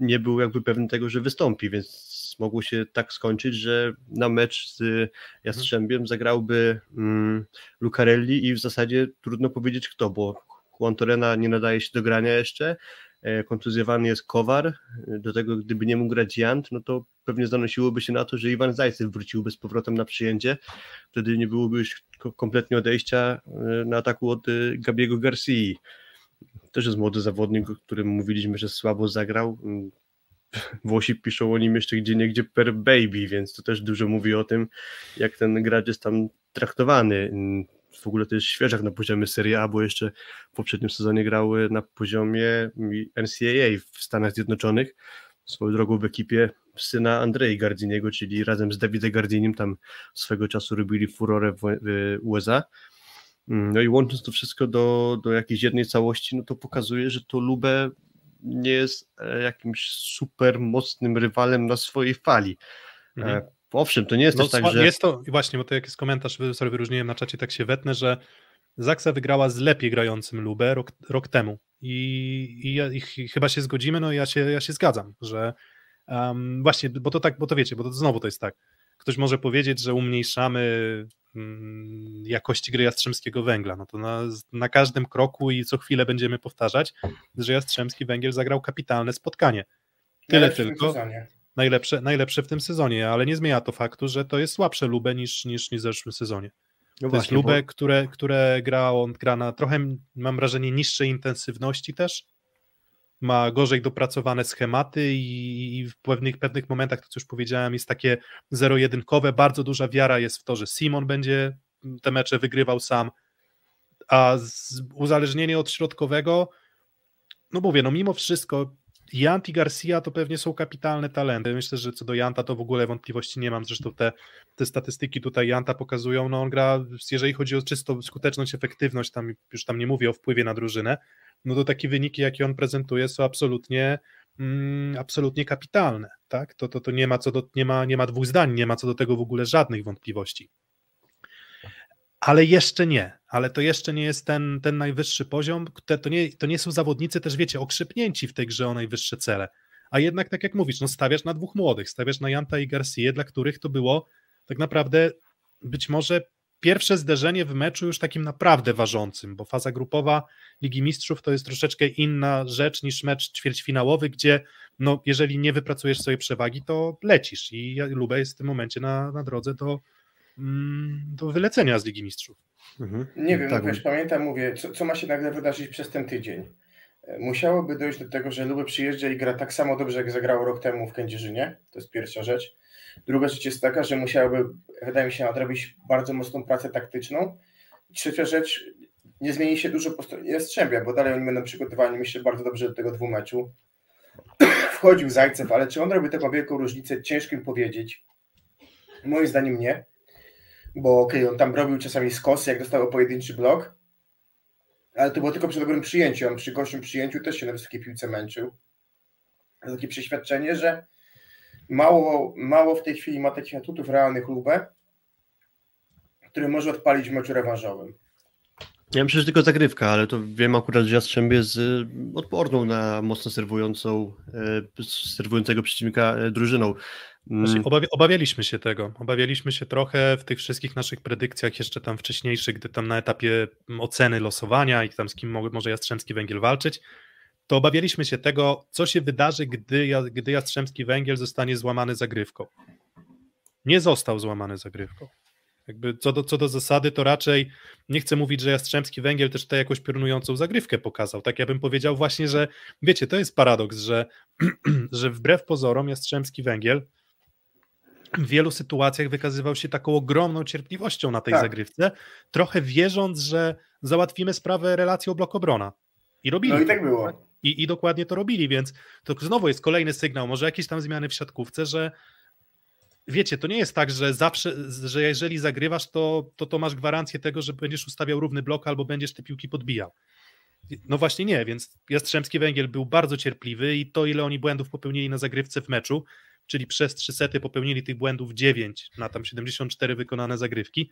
Speaker 4: nie był jakby pewny tego, że wystąpi, więc mogło się tak skończyć, że na mecz z Jastrzębiem zagrałby mm, Lucarelli i w zasadzie trudno powiedzieć kto, bo Juan Torena nie nadaje się do grania jeszcze, e, kontuzjowany jest Kowar, do tego gdyby nie mógł grać Jant, no to pewnie zanosiłoby się na to, że Iwan Zajcew wróciłby z powrotem na przyjęcie, wtedy nie byłoby już kompletnie odejścia e, na ataku od e, Gabiego Garcii. Też jest młody zawodnik, o którym mówiliśmy, że słabo zagrał. Mm, Włosi piszą o nim jeszcze gdzie niegdzie per baby, więc to też dużo mówi o tym, jak ten gracz jest tam traktowany. Mm, w ogóle to jest świeżak na poziomie Serie A, bo jeszcze w poprzednim sezonie grały na poziomie NCAA w Stanach Zjednoczonych. Swoją drogą w ekipie syna Andrei Gardiniego, czyli razem z Davidem Gardinim tam swego czasu robili furorę w USA. No i łącząc to wszystko do, do jakiejś jednej całości, no to pokazuje, że to Lubę nie jest e, jakimś super mocnym rywalem na swojej fali. Mhm. Owszem, to nie jest no, też tak, że...
Speaker 3: Jest to, właśnie, bo to jak jest komentarz, sobie wyróżniłem na czacie, tak się wetnę, że Zaksa wygrała z lepiej grającym Lubę rok, rok temu i, i, i, i, chyba się zgodzimy, no ja się, ja się zgadzam, że um, właśnie, bo to tak, bo to wiecie, bo to znowu to jest tak, ktoś może powiedzieć, że umniejszamy mm, jakości gry Jastrzębskiego Węgla, no to na, na każdym kroku i co chwilę będziemy powtarzać, że Jastrzębski Węgiel zagrał kapitalne spotkanie. Tyle tylko. Sezonie najlepsze, najlepsze w tym sezonie, ale nie zmienia to faktu, że to jest słabsze Lubę niż, niż, niż w zeszłym sezonie. No to właśnie, jest Lubę, bo... które, które gra, on gra na trochę, mam wrażenie, niższej intensywności też, ma gorzej dopracowane schematy i, i w pewnych, pewnych momentach, to co już powiedziałem, jest takie zero-jedynkowe, bardzo duża wiara jest w to, że Simon będzie te mecze wygrywał sam, a uzależnienie od środkowego, no mówię, no mimo wszystko Jant i Garcia to pewnie są kapitalne talenty. Myślę, że co do Janta to w ogóle wątpliwości nie mam. Zresztą te, te statystyki tutaj Janta pokazują, no on gra, jeżeli chodzi o czysto skuteczność, efektywność, tam już tam nie mówię o wpływie na drużynę, no to takie wyniki, jakie on prezentuje, są absolutnie mm, absolutnie kapitalne. Tak? To, to, to nie, ma co do, nie, ma, nie ma dwóch zdań, nie ma co do tego w ogóle żadnych wątpliwości. Ale jeszcze nie, ale to jeszcze nie jest ten, ten najwyższy poziom. To, nie, to nie są zawodnicy też, wiecie, okrzypnięci w tej grze o najwyższe cele. A jednak, tak jak mówisz, no stawiasz na dwóch młodych, stawiasz na Janta i Garcia, dla których to było tak naprawdę być może pierwsze zderzenie w meczu już takim naprawdę ważącym, bo faza grupowa Ligi Mistrzów to jest troszeczkę inna rzecz niż mecz ćwierćfinałowy, gdzie no, jeżeli nie wypracujesz sobie przewagi, to lecisz i Lubę jest w tym momencie na, na drodze do, do wylecenia z Ligi Mistrzów.
Speaker 5: Mhm. Nie wiem, tak. no wiesz, pamiętam, mówię, co, co ma się nagle wydarzyć przez ten tydzień. musiałoby dojść do tego, że Lubę przyjeżdża i gra tak samo dobrze, jak zagrało rok temu w Kędzierzynie. To jest pierwsza rzecz. Druga rzecz jest taka, że musiałaby, wydaje mi się, nadrobić bardzo mocną pracę taktyczną. Trzecia rzecz, nie zmieni się dużo po stronie Jastrzębia, bo dalej oni będą przygotowani, myślę, bardzo dobrze do tego dwumeczu. *clears throat* Wchodził Zajcew, ale czy on robi taką wielką różnicę, ciężko im powiedzieć. Moim zdaniem nie, bo okej, okay, on tam robił czasami skosy, jak dostał pojedynczy blok, ale to było tylko przy dobrym przyjęciu. On przy gorszym przyjęciu też się na wysokiej piłce męczył. Takie przeświadczenie, że mało, mało w tej chwili ma takich atutów realnych lubę, który może odpalić w meczu rewanżowym.
Speaker 4: Ja myślę, że tylko zagrywka, ale to wiem akurat, że Jastrzębie jest odporną na mocno serwującą, y, serwującego przeciwnika y, drużyną.
Speaker 3: Mm. obawialiśmy się tego. Obawialiśmy się trochę w tych wszystkich naszych predykcjach, jeszcze tam wcześniejszych, gdy tam na etapie oceny losowania i tam z kim może Jastrzębski Węgiel walczyć, to obawialiśmy się tego, co się wydarzy, gdy, gdy Jastrzębski Węgiel zostanie złamany zagrywką. Nie został złamany zagrywką. Jakby co do, co do zasady, to raczej nie chcę mówić, że Jastrzębski Węgiel też tę jakąś piorunującą zagrywkę pokazał. Tak ja bym powiedział właśnie, że wiecie, to jest paradoks, że, *clears throat* że wbrew pozorom Jastrzębski Węgiel w wielu sytuacjach wykazywał się taką ogromną cierpliwością na tej tak. zagrywce, trochę wierząc, że załatwimy sprawę relacją blok-obrona. I robili.
Speaker 5: No i tak było.
Speaker 3: I, I dokładnie to robili, więc to znowu jest kolejny sygnał, może jakieś tam zmiany w siatkówce, że wiecie, to nie jest tak, że zawsze, że jeżeli zagrywasz, to, to, to masz gwarancję tego, że będziesz ustawiał równy blok albo będziesz te piłki podbijał. No właśnie nie, więc Jastrzębski Węgiel był bardzo cierpliwy i to, ile oni błędów popełnili na zagrywce w meczu, czyli przez trzy sety popełnili tych błędów 9 na tam 74 wykonane zagrywki,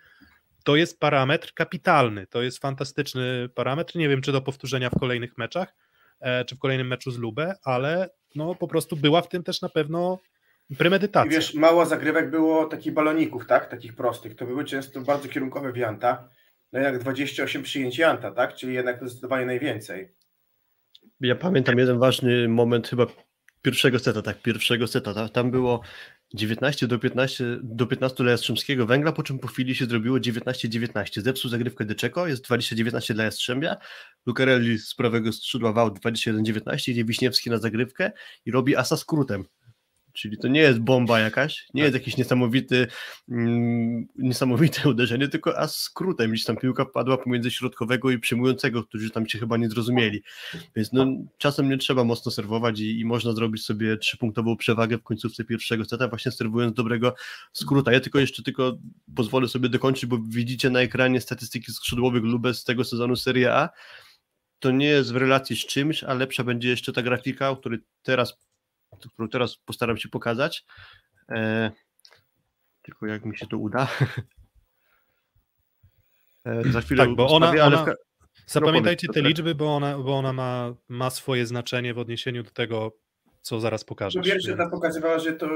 Speaker 3: to jest parametr kapitalny, to jest fantastyczny parametr. Nie wiem, czy do powtórzenia w kolejnych meczach, e, czy w kolejnym meczu z Lubę, ale no po prostu była w tym też na pewno premedytacja.
Speaker 5: I wiesz, mało zagrywek było takich baloników, tak? Takich prostych. To były często bardzo kierunkowe w Janta. No jednak 28 przyjęć Janta, tak? Czyli jednak zdecydowanie najwięcej.
Speaker 4: Ja pamiętam jeden ważny moment chyba pierwszego seta, tak, pierwszego seta. Tak? Tam było 19 do 15, do 15 dla Jastrzębskiego Węgla, po czym po chwili się zrobiło 19-19. Zepsuł zagrywkę Deczeko, jest 20-19 dla Jastrzębia. Lucarelli z prawego skrzydła wał 21-19, idzie Wiśniewski na zagrywkę i robi asa skrótem. Czyli to nie jest bomba jakaś, nie jest tak. jakiś niesamowity, mm, niesamowite *laughs* uderzenie, tylko a skrótem, gdzieś tam piłka padła pomiędzy środkowego i przyjmującego, którzy tam cię chyba nie zrozumieli. Więc no, czasem nie trzeba mocno serwować i, i można zrobić sobie trzypunktową przewagę w końcówce pierwszego seta, właśnie serwując dobrego skróta. Ja tylko jeszcze tylko pozwolę sobie dokończyć, bo widzicie na ekranie statystyki skrzydłowych Lubę z tego sezonu Serie A. To nie jest w relacji z czymś, a lepsza będzie jeszcze ta grafika, o której teraz którą teraz postaram się pokazać. E, tylko jak mi się to uda.
Speaker 3: E, za chwilę tak, bo ona, ale ona... Zapamiętajcie te liczby, bo ona, bo ona ma, ma swoje znaczenie w odniesieniu do tego, co zaraz pokażę.
Speaker 5: No wiesz, że ta pokazywała, że to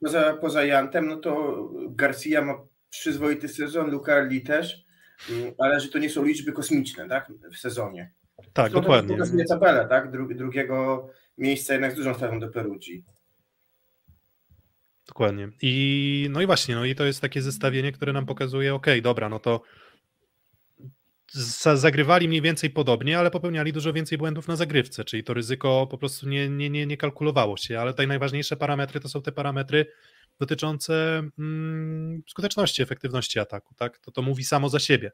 Speaker 5: poza, poza Jantem, no to Garcia ma przyzwoity sezon, Lucarli też, mm, ale że to nie są liczby kosmiczne, tak, w sezonie.
Speaker 3: Tak, to dokładnie.
Speaker 5: Pokazuje tabelę, tak, Dru drugiego miejsca jednak z dużą stawą do Perugii.
Speaker 3: Dokładnie. I no i właśnie, no i to jest takie zestawienie, które nam pokazuje, ok, dobra, no to zagrywali mniej więcej podobnie, ale popełniali dużo więcej błędów na zagrywce, czyli to ryzyko po prostu nie, nie, nie, nie kalkulowało się, ale tutaj najważniejsze parametry to są te parametry dotyczące mm, skuteczności, efektywności ataku, tak? To to mówi samo za siebie.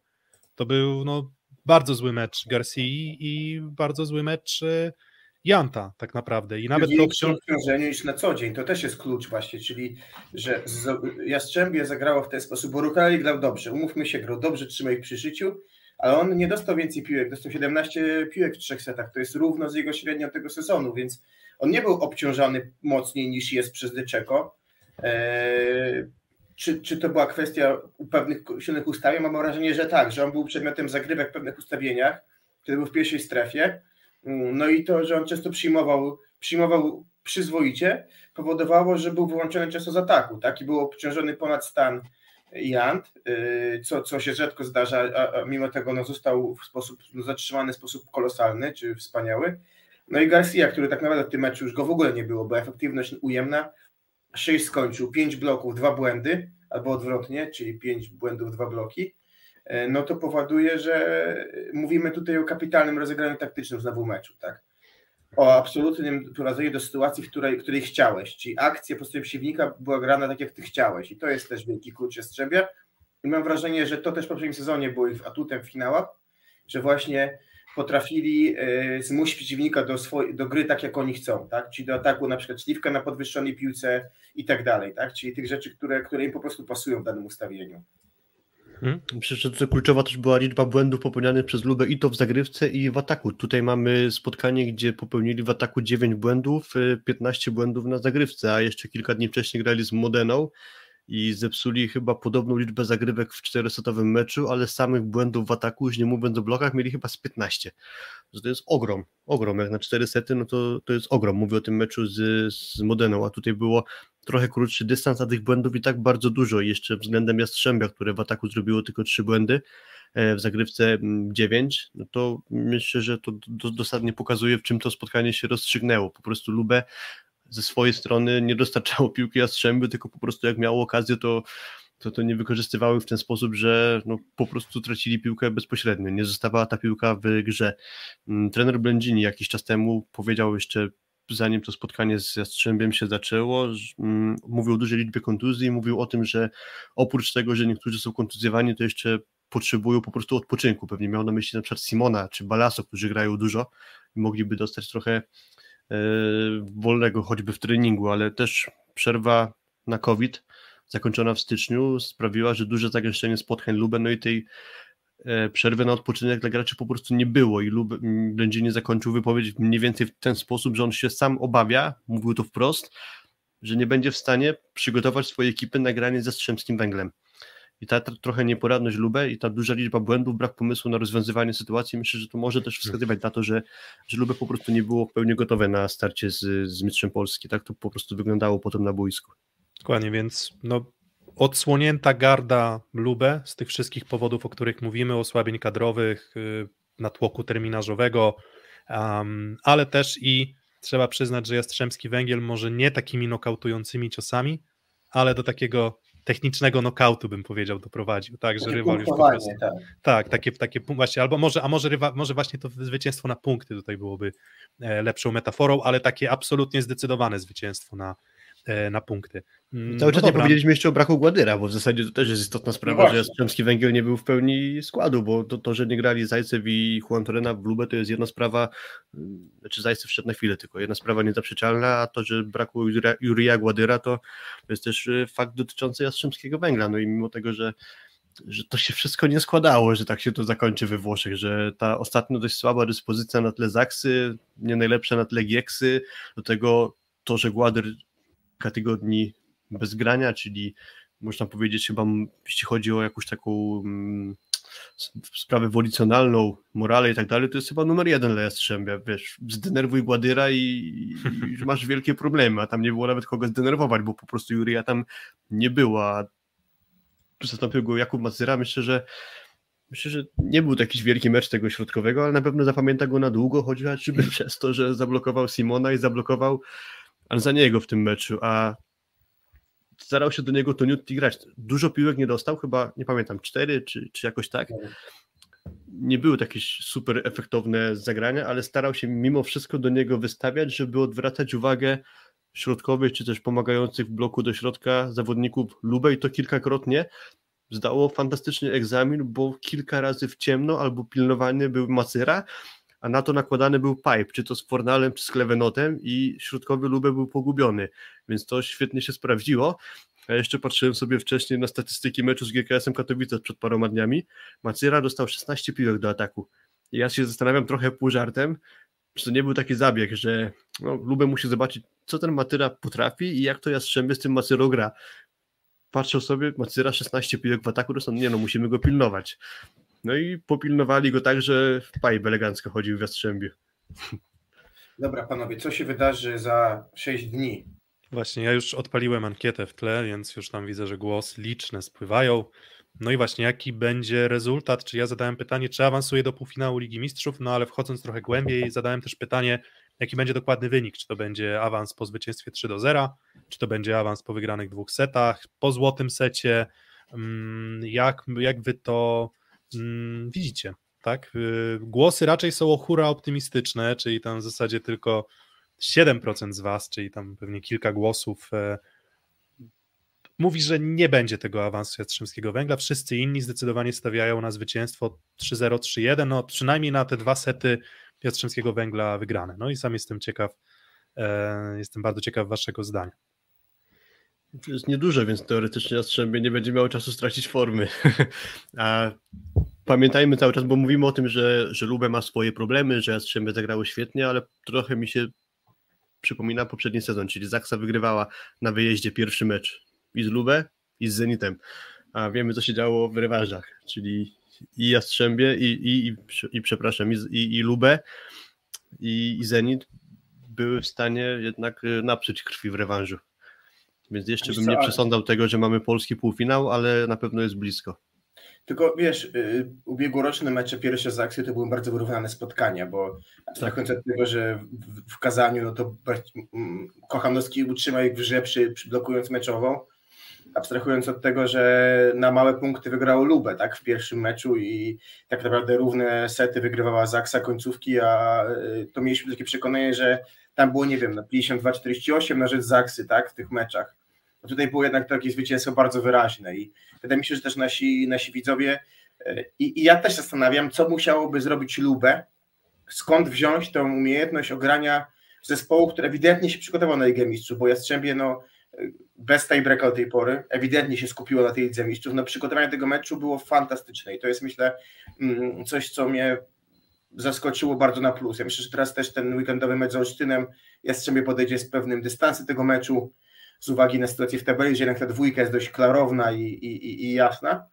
Speaker 3: To był no, bardzo zły mecz Garcia i bardzo zły mecz y, Janta tak naprawdę. I nawet
Speaker 5: to obciążeniu niż na co dzień. To też jest klucz właśnie, czyli że Jastrzębie zagrało w ten sposób, bo Rukali grał dobrze, umówmy się, grał dobrze, trzymał ich przy życiu, ale on nie dostał więcej piłek, dostał 17 piłek w trzech setach, to jest równo z jego średnią tego sezonu, więc on nie był obciążany mocniej niż jest przez Deczeko. Eee, czy, czy to była kwestia pewnych silnych ustawień? Mam wrażenie, że tak, że on był przedmiotem zagrywek w pewnych ustawieniach, kiedy był w pierwszej strefie, no i to, że on często przyjmował, przyjmował przyzwoicie, powodowało, że był wyłączony często z ataku, tak? I był obciążony ponad stan Jant, y, co, co się rzadko zdarza, a, mimo tego no, został w sposób no, zatrzymany w sposób kolosalny czy wspaniały. No i Garcia, który tak naprawdę w tym meczu już go w ogóle nie było, bo efektywność ujemna, 6 skończył, 5 bloków, 2 błędy, albo odwrotnie, czyli 5 błędów, 2 bloki. E, no to powoduje, że mówimy tutaj o kapitalnym rozegraniu taktycznym znowu meczu, tak? o absolutnym prowadzeniu do sytuacji, w której, której chciałeś. Czyli akcja po stronie przeciwnika była grana tak, jak ty chciałeś. I to jest też wielki klucz Jastrzębia. I mam wrażenie, że to też w poprzednim sezonie było ich atutem w finałach, że właśnie potrafili e, zmusić przeciwnika do, swoj, do gry tak, jak oni chcą, tak? Czyli do ataku na przykład śliwka na podwyższonej piłce i tak dalej, tak? Czyli tych rzeczy, które, które im po prostu pasują w danym ustawieniu.
Speaker 4: Hmm? Kluczowa też była liczba błędów popełnianych przez Lubę i to w zagrywce i w ataku. Tutaj mamy spotkanie, gdzie popełnili w ataku 9 błędów, 15 e, błędów na zagrywce, a jeszcze kilka dni wcześniej grali z Modeną i zepsuli chyba podobną liczbę zagrywek w czterosetowym meczu, ale samych błędów w ataku, już nie mówiąc o blokach, mieli chyba z 15. To jest ogrom, ogrom. Jak na cztery sety, no to, to jest ogrom. Mówię o tym meczu z, z Modeną, a tutaj było trochę krótszy dystans, a tych błędów i tak bardzo dużo. Jeszcze względem Jastrzębia, które w ataku zrobiło tylko trzy błędy, e, w zagrywce 9, no to myślę, że to dosadnie pokazuje, w czym to spotkanie się rozstrzygnęło. Po prostu Lubę ze swojej strony nie dostarczało *laughs* piłki Jastrzęby, tylko po prostu jak miało okazję, to, to, to nie wykorzystywały w ten sposób, że no, po prostu tracili piłkę bezpośrednio, nie zostawała ta piłka w grze. Mm, trener Blędzini jakiś czas temu powiedział jeszcze zanim to spotkanie z Jastrzębiem się zaczęło, mm, mówił o dużej liczbie kontuzji, mówił o tym, że oprócz tego, że niektórzy są kontuzjowani, to jeszcze potrzebują po prostu odpoczynku. Pewnie miał na myśli na przykład Simona czy Balaso, którzy grają dużo i mogliby dostać trochę wolnego choćby w treningu, ale też przerwa na COVID zakończona w styczniu sprawiła, że duże zagęszczenie spotkań Luben, no i tej e, przerwy na odpoczynek dla graczy po prostu nie było i Lub nie zakończył wypowiedź mniej więcej w ten sposób, że on się sam obawia, mówił to wprost, że nie będzie w stanie przygotować swojej ekipy na granie ze Strzemskim Węglem i ta, trochę nieporadność Lubę i ta duża liczba błędów, brak pomysłu na rozwiązywanie sytuacji, myślę, że to może też wskazywać na to, że, że Lubę po prostu nie było w pełni gotowe na starcie z, z mistrzem Polski. Tak to po prostu wyglądało potem na boisku.
Speaker 3: Dokładnie, więc no, odsłonięta garda Lubę z tych wszystkich powodów, o których mówimy, osłabień kadrowych, yy, natłoku terminarzowego, um, ale też i trzeba przyznać, że Jastrzębski Węgiel może nie takimi nokautującymi ciosami, ale do takiego technicznego nokautu, bym powiedział, doprowadził, tak, że rywal już po prostu, tak. tak, takie, takie właśnie, albo może, a może, rywa, może właśnie to zwycięstwo na punkty tutaj byłoby e, lepszą metaforą, ale takie absolutnie zdecydowane zwycięstwo na, na punkty.
Speaker 4: Mm, Cały no czas nie powiedzieliśmy jeszcze o braku Gładyra, bo w zasadzie to też jest istotna sprawa, no że Jastrzębski Węgiel nie był w pełni składu, bo to, to że nie grali Zajcew i Juan Torena w Lubę to jest jedna sprawa, mm, znaczy Zajcew wszedł na chwilę tylko, jedna sprawa niezaprzeczalna, a to, że brakło Jurija Gładyra to, to jest też e, fakt dotyczący Jastrzębskiego Węgla, no i mimo tego, że że to się wszystko nie składało, że tak się to zakończy we Włoszech, że ta ostatnio dość słaba dyspozycja na tle Zaksy, nie najlepsza na tle Gieksy, do tego to, że Gładyr kilka tygodni bez grania, czyli można powiedzieć chyba, jeśli chodzi o jakąś taką mm, sprawę wolicjonalną, morale i tak dalej, to jest chyba numer jeden dla Jastrzębia, wiesz, zdenerwuj Gładyra i, i *laughs* masz wielkie problemy, a tam nie było nawet kogo zdenerwować, bo po prostu Juria tam nie była. Zastąpił go Jakub Mazyra, myślę, że Myślę, że nie był to jakiś wielki mecz tego środkowego, ale na pewno zapamięta go na długo, choćby przez to, że zablokował Simona i zablokował niego w tym meczu, a starał się do niego Toniutti grać. Dużo piłek nie dostał, chyba, nie pamiętam, cztery czy, czy jakoś tak. Nie były to jakieś super efektowne zagrania, ale starał się mimo wszystko do niego wystawiać, żeby odwracać uwagę środkowych, czy też pomagających w bloku do środka zawodników Lubej to kilkakrotnie. Zdało fantastyczny egzamin, bo kilka razy w ciemno albo pilnowany był Macyra, a na to nakładany był pipe, czy to z Fornalem, czy z Klevenotem i środkowy Lubę był pogubiony, więc to świetnie się sprawdziło. Ja jeszcze patrzyłem sobie wcześniej na statystyki meczu z GKS-em Katowice przed paroma dniami. Macyra dostał 16 piłek do ataku. I ja się zastanawiam trochę pół żartem, czy to nie był taki zabieg, że no, Lubę musi zobaczyć, co ten Matyra potrafi i jak to Jastrzębie z tym Macyrą gra. Patrzę sobie, Macyra 16 piłek w ataku, to nie no, musimy go pilnować. No i popilnowali go tak, że w pipe elegancko chodził w Jastrzębiu.
Speaker 5: Dobra, panowie, co się wydarzy za 6 dni?
Speaker 3: Właśnie, ja już odpaliłem ankietę w tle, więc już tam widzę, że głos liczne spływają. No i właśnie, jaki będzie rezultat? Czy ja zadałem pytanie, czy awansuję do półfinału Ligi Mistrzów? No ale wchodząc trochę głębiej, zadałem też pytanie, jaki będzie dokładny wynik? Czy to będzie awans po zwycięstwie 3 do 0? Czy to będzie awans po wygranych dwóch setach? Po złotym secie? Mm, jak, jak wy to widzicie. tak? Y, głosy raczej są o hura optymistyczne, czyli tam w zasadzie tylko 7% z was, czyli tam pewnie kilka głosów e, mówi, że nie będzie tego awansu Jastrzębskiego Węgla. Wszyscy inni zdecydowanie stawiają na zwycięstwo 3-0, 3-1, no przynajmniej na te dwa sety Jastrzębskiego Węgla wygrane. No i sam jestem ciekaw, e, jestem bardzo ciekaw waszego zdania.
Speaker 4: To jest nieduże, więc teoretycznie Jastrzębie nie będzie miało czasu stracić formy. *laughs* A pamiętajmy cały czas, bo mówimy o tym, że, że Lubę ma swoje problemy, że Jastrzębie zagrało świetnie, ale trochę mi się przypomina poprzedni sezon, czyli Zaksa wygrywała na wyjeździe pierwszy mecz i z Lubę, i z Zenitem. A wiemy, co się działo w rewanżach, czyli i Jastrzębie, i, i, i, i przepraszam, i, i, i Lubę, i, i Zenit były w stanie jednak y, naprzeć krwi w rewanżu. Więc jeszcze bym nie przesądzał tego, że mamy polski półfinał, ale na pewno jest blisko.
Speaker 5: Tylko wiesz, y, ubiegłoroczne mecze pierwsze z akcji to były bardzo wyrównane spotkania, bo abstrahując tak. od tego, że w, w Kazaniu, no to mm, Kochanowski utrzymał ich w grze przy, przy blokując meczową, abstrahując od tego, że na małe punkty wygrało Lubę tak, w pierwszym meczu i tak naprawdę równe sety wygrywała Zaksa końcówki, a y, to mieliśmy takie przekonanie, że tam było, nie wiem, na 52-48 na rzecz Zaksy tak, w tych meczach. Tutaj było jednak takie zwycięstwo bardzo wyraźne i wydaje mi się, że też nasi, nasi widzowie y, i, i ja też zastanawiam, co musiałoby zrobić Lubę, skąd wziąć tą umiejętność ogrania zespołu, który ewidentnie się przygotował na Ligę Mistrzów, bo Jastrzębie no bez tiebreaka do tej pory, ewidentnie się skupiło na tej Lidze Mistrzów. No, przygotowanie tego meczu było fantastyczne i to jest myślę mm, coś, co mnie zaskoczyło bardzo na plus. Ja myślę, że teraz też ten weekendowy mecz z Olsztynem Jastrzębie podejdzie z pewnym dystansem tego meczu z uwagi na sytuację w tabeli, że jednak ta dwójka jest dość klarowna i, i, i jasna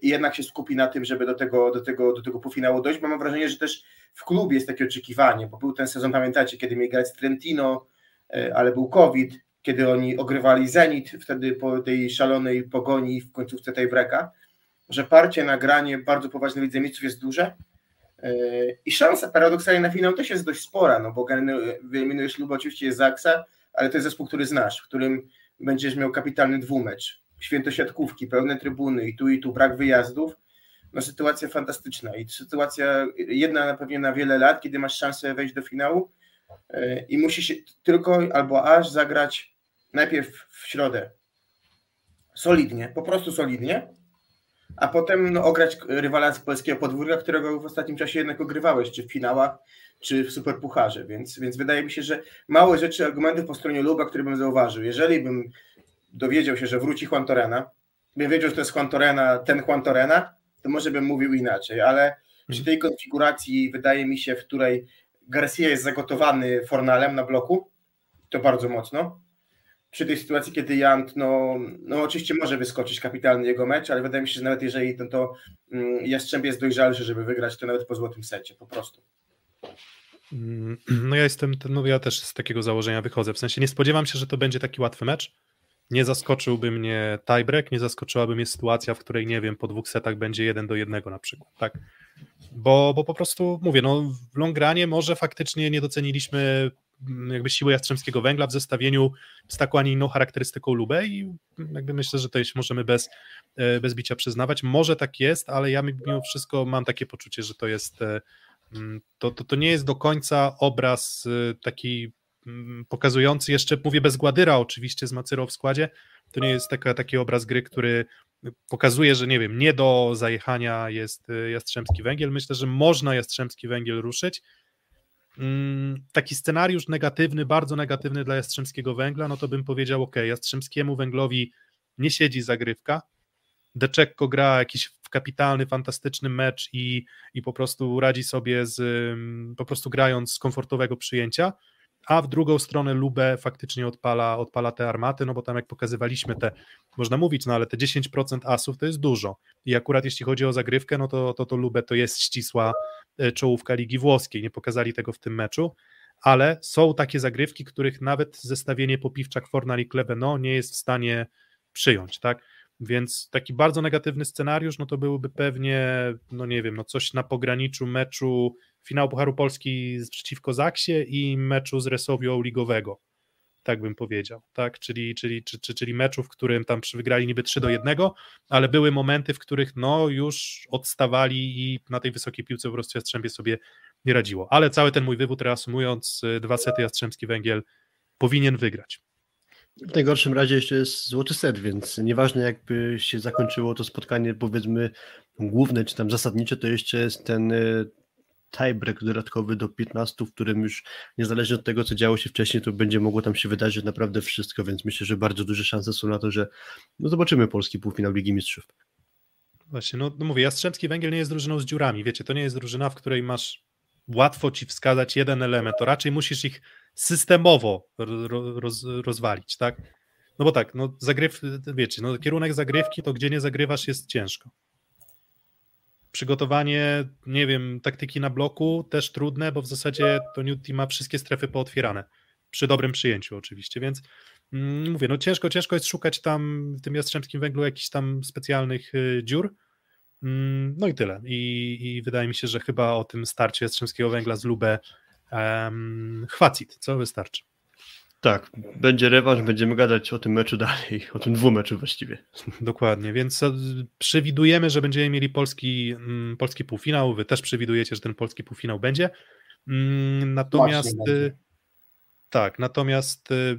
Speaker 5: i jednak się skupi na tym, żeby do tego, do, tego, do tego półfinału dojść. Mam wrażenie, że też w klubie jest takie oczekiwanie, bo był ten sezon, pamiętacie, kiedy mieli grać z Trentino, e, ale był COVID, kiedy oni ogrywali Zenit, wtedy po tej szalonej pogoni w końcówce tej breka, że parcie na granie bardzo poważnych Lidze jest duże e, i szansa paradoksalnie na finał też jest dość spora, no bo wyeliminujesz lub oczywiście jest Zaksa, ale to jest zespół, który znasz, w którym będziesz miał kapitalny dwumecz, święto siatkówki, pełne trybuny i tu i tu brak wyjazdów, no sytuacja fantastyczna i sytuacja jedna na pewnie na wiele lat, kiedy masz szansę wejść do finału e, i musisz tylko albo aż zagrać najpierw w środę. Solidnie, po prostu solidnie, a potem no, ograć rywala z polskiego podwórka, którego w ostatnim czasie jednak ogrywałeś, czy w finałach, czy w superpucharze, więc, więc wydaje mi się, że małe rzeczy, argumenty po stronie Luba, które bym zauważył. Jeżeli bym dowiedział się, że wróci Juan Torena, bym wiedział, że to jest Juan Torena, ten Juan Torena, to może bym mówił inaczej, ale przy tej konfiguracji wydaje mi się, w której Garcia jest zagotowany Fornalem na bloku, to bardzo mocno, przy tej sytuacji, kiedy Jant, no, no oczywiście może wyskoczyć kapitalny jego mecz, ale wydaje mi się, że nawet jeżeli ten to mm, Jastrzębie jest dojrzalszy, żeby wygrać to nawet po złotym secie, po prostu.
Speaker 3: Mm, *clears throat* no ja jestem, no ja też z takiego założenia wychodzę, w sensie nie spodziewam się, że to będzie taki łatwy mecz, nie zaskoczyłby mnie tiebreak, nie zaskoczyłaby mnie sytuacja, w której nie wiem, po dwóch setach będzie jeden do jednego na przykład, tak? Bo, bo po prostu mówię, no w Longranie może faktycznie nie doceniliśmy jakby siły Jastrzębskiego Węgla w zestawieniu z taką, a nie inną charakterystyką Lubę i jakby myślę, że to już możemy bez, e, bez bicia przyznawać. Może tak jest, ale ja mimo wszystko mam takie poczucie, że to jest e, mm, to, to, to nie jest do końca obraz e, taki mm, pokazujący jeszcze, mówię bez Gładyra oczywiście z Macyrą w składzie, to nie jest taka, taki obraz gry, który pokazuje, że nie wiem, nie do zajechania jest Jastrzębski Węgiel. Myślę, że można Jastrzębski Węgiel ruszyć, taki scenariusz negatywny, bardzo negatywny dla Jastrzębskiego Węgla, no to bym powiedział, ok, Jastrzębskiemu Węglowi nie siedzi zagrywka, Deczekko gra jakiś kapitalny, fantastyczny mecz i, i po prostu radzi sobie z, mm, po prostu grając z komfortowego przyjęcia, a w drugą stronę Lubę faktycznie odpala, odpala te armaty, no bo tam jak pokazywaliśmy te, można mówić, no ale te 10% asów to jest dużo. I akurat jeśli chodzi o zagrywkę, no to, to, to Lubę to jest ścisła e, czołówka Ligi Włoskiej, nie pokazali tego w tym meczu, ale są takie zagrywki, których nawet zestawienie Popiwczak, Fornal i Klebeno nie jest w stanie przyjąć, tak, więc taki bardzo negatywny scenariusz, no to byłby pewnie, no nie wiem, no coś na pograniczu meczu finału Pucharu Polski przeciwko Zaksie i meczu z Resowią ligowego. tak bym powiedział, tak, czyli, czyli, czy, czyli meczu, w którym tam wygrali niby 3 do 1, ale były momenty, w których no już odstawali i na tej wysokiej piłce po prostu Jastrzębie sobie nie radziło, ale cały ten mój wywód reasumując, y, dwa sety Jastrzębski Węgiel powinien wygrać.
Speaker 4: W najgorszym razie jeszcze jest złoty set, więc nieważne jakby się zakończyło to spotkanie powiedzmy główne czy tam zasadnicze, to jeszcze jest ten y, tiebreak dodatkowy do 15, w którym już niezależnie od tego, co działo się wcześniej, to będzie mogło tam się wydarzyć naprawdę wszystko, więc myślę, że bardzo duże szanse są na to, że no zobaczymy polski półfinał Ligi Mistrzów.
Speaker 3: Właśnie, no, no mówię, Jastrzębski Węgiel nie jest drużyną z dziurami, wiecie, to nie jest drużyna, w której masz łatwo ci wskazać jeden element, to raczej musisz ich systemowo roz, rozwalić, tak? No bo tak, no zagryw, wiecie, no kierunek zagrywki, to gdzie nie zagrywasz jest ciężko. Przygotowanie, nie wiem, taktyki na bloku też trudne, bo w zasadzie to Newty ma wszystkie strefy pootwierane. Przy dobrym przyjęciu oczywiście, więc mm, mówię, no ciężko, ciężko jest szukać tam w tym Jastrzębskim Węglu jakichś tam specjalnych y, dziur. Mm, no i tyle. I, I, wydaje mi się, że chyba o tym starcie Jastrzębskiego Węgla z Lubę um, chwacit, co wystarczy.
Speaker 4: Tak, będzie rewanż, będziemy gadać o tym meczu dalej, o tym dwumeczu właściwie.
Speaker 3: Dokładnie, więc e, przewidujemy, że będziemy mieli polski, mm, polski półfinał, wy też przewidujecie, że ten polski półfinał będzie. Mm, natomiast będzie. tak, natomiast e,